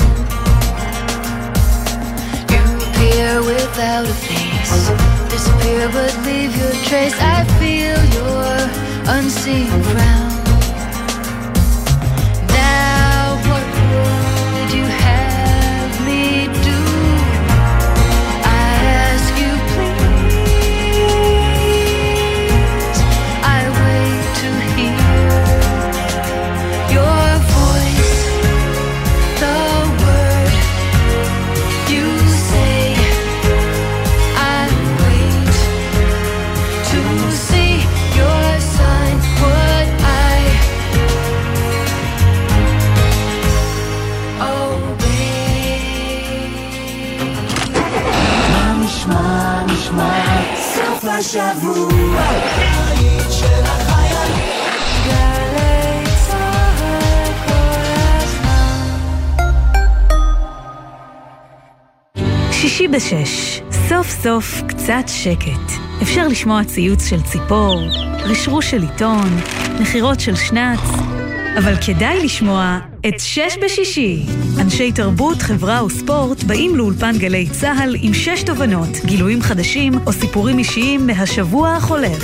You appear without a face, disappear but leave your trace. I feel your unseen frown. סוף סוף קצת שקט. אפשר לשמוע ציוץ של ציפור, רשרוש של עיתון, נחירות של שנץ, אבל כדאי לשמוע את שש בשישי. אנשי תרבות, חברה וספורט באים לאולפן גלי צה"ל עם שש תובנות, גילויים חדשים או סיפורים אישיים מהשבוע החולף.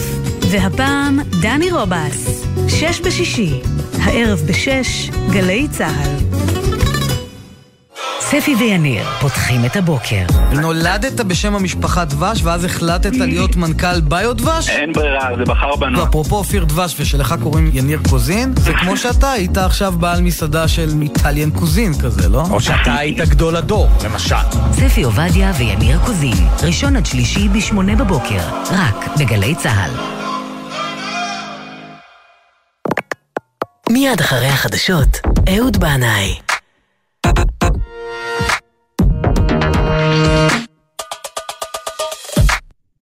והפעם, דני רובס. שש בשישי, הערב בשש, גלי צה"ל. ספי ויניר פותחים את הבוקר. נולדת בשם המשפחה דבש, ואז החלטת להיות מנכ"ל ביו דבש? אין ברירה, זה בחר בנו. ואפרופו אופיר דבש, ושלך קוראים יניר קוזין, זה כמו שאתה היית עכשיו בעל מסעדה של איטליאן קוזין כזה, לא? או שאתה היית גדול הדור, למשל. ספי עובדיה ויניר קוזין, ראשון עד שלישי בשמונה בבוקר, רק בגלי צה"ל. מיד אחרי החדשות, אהוד בנאי.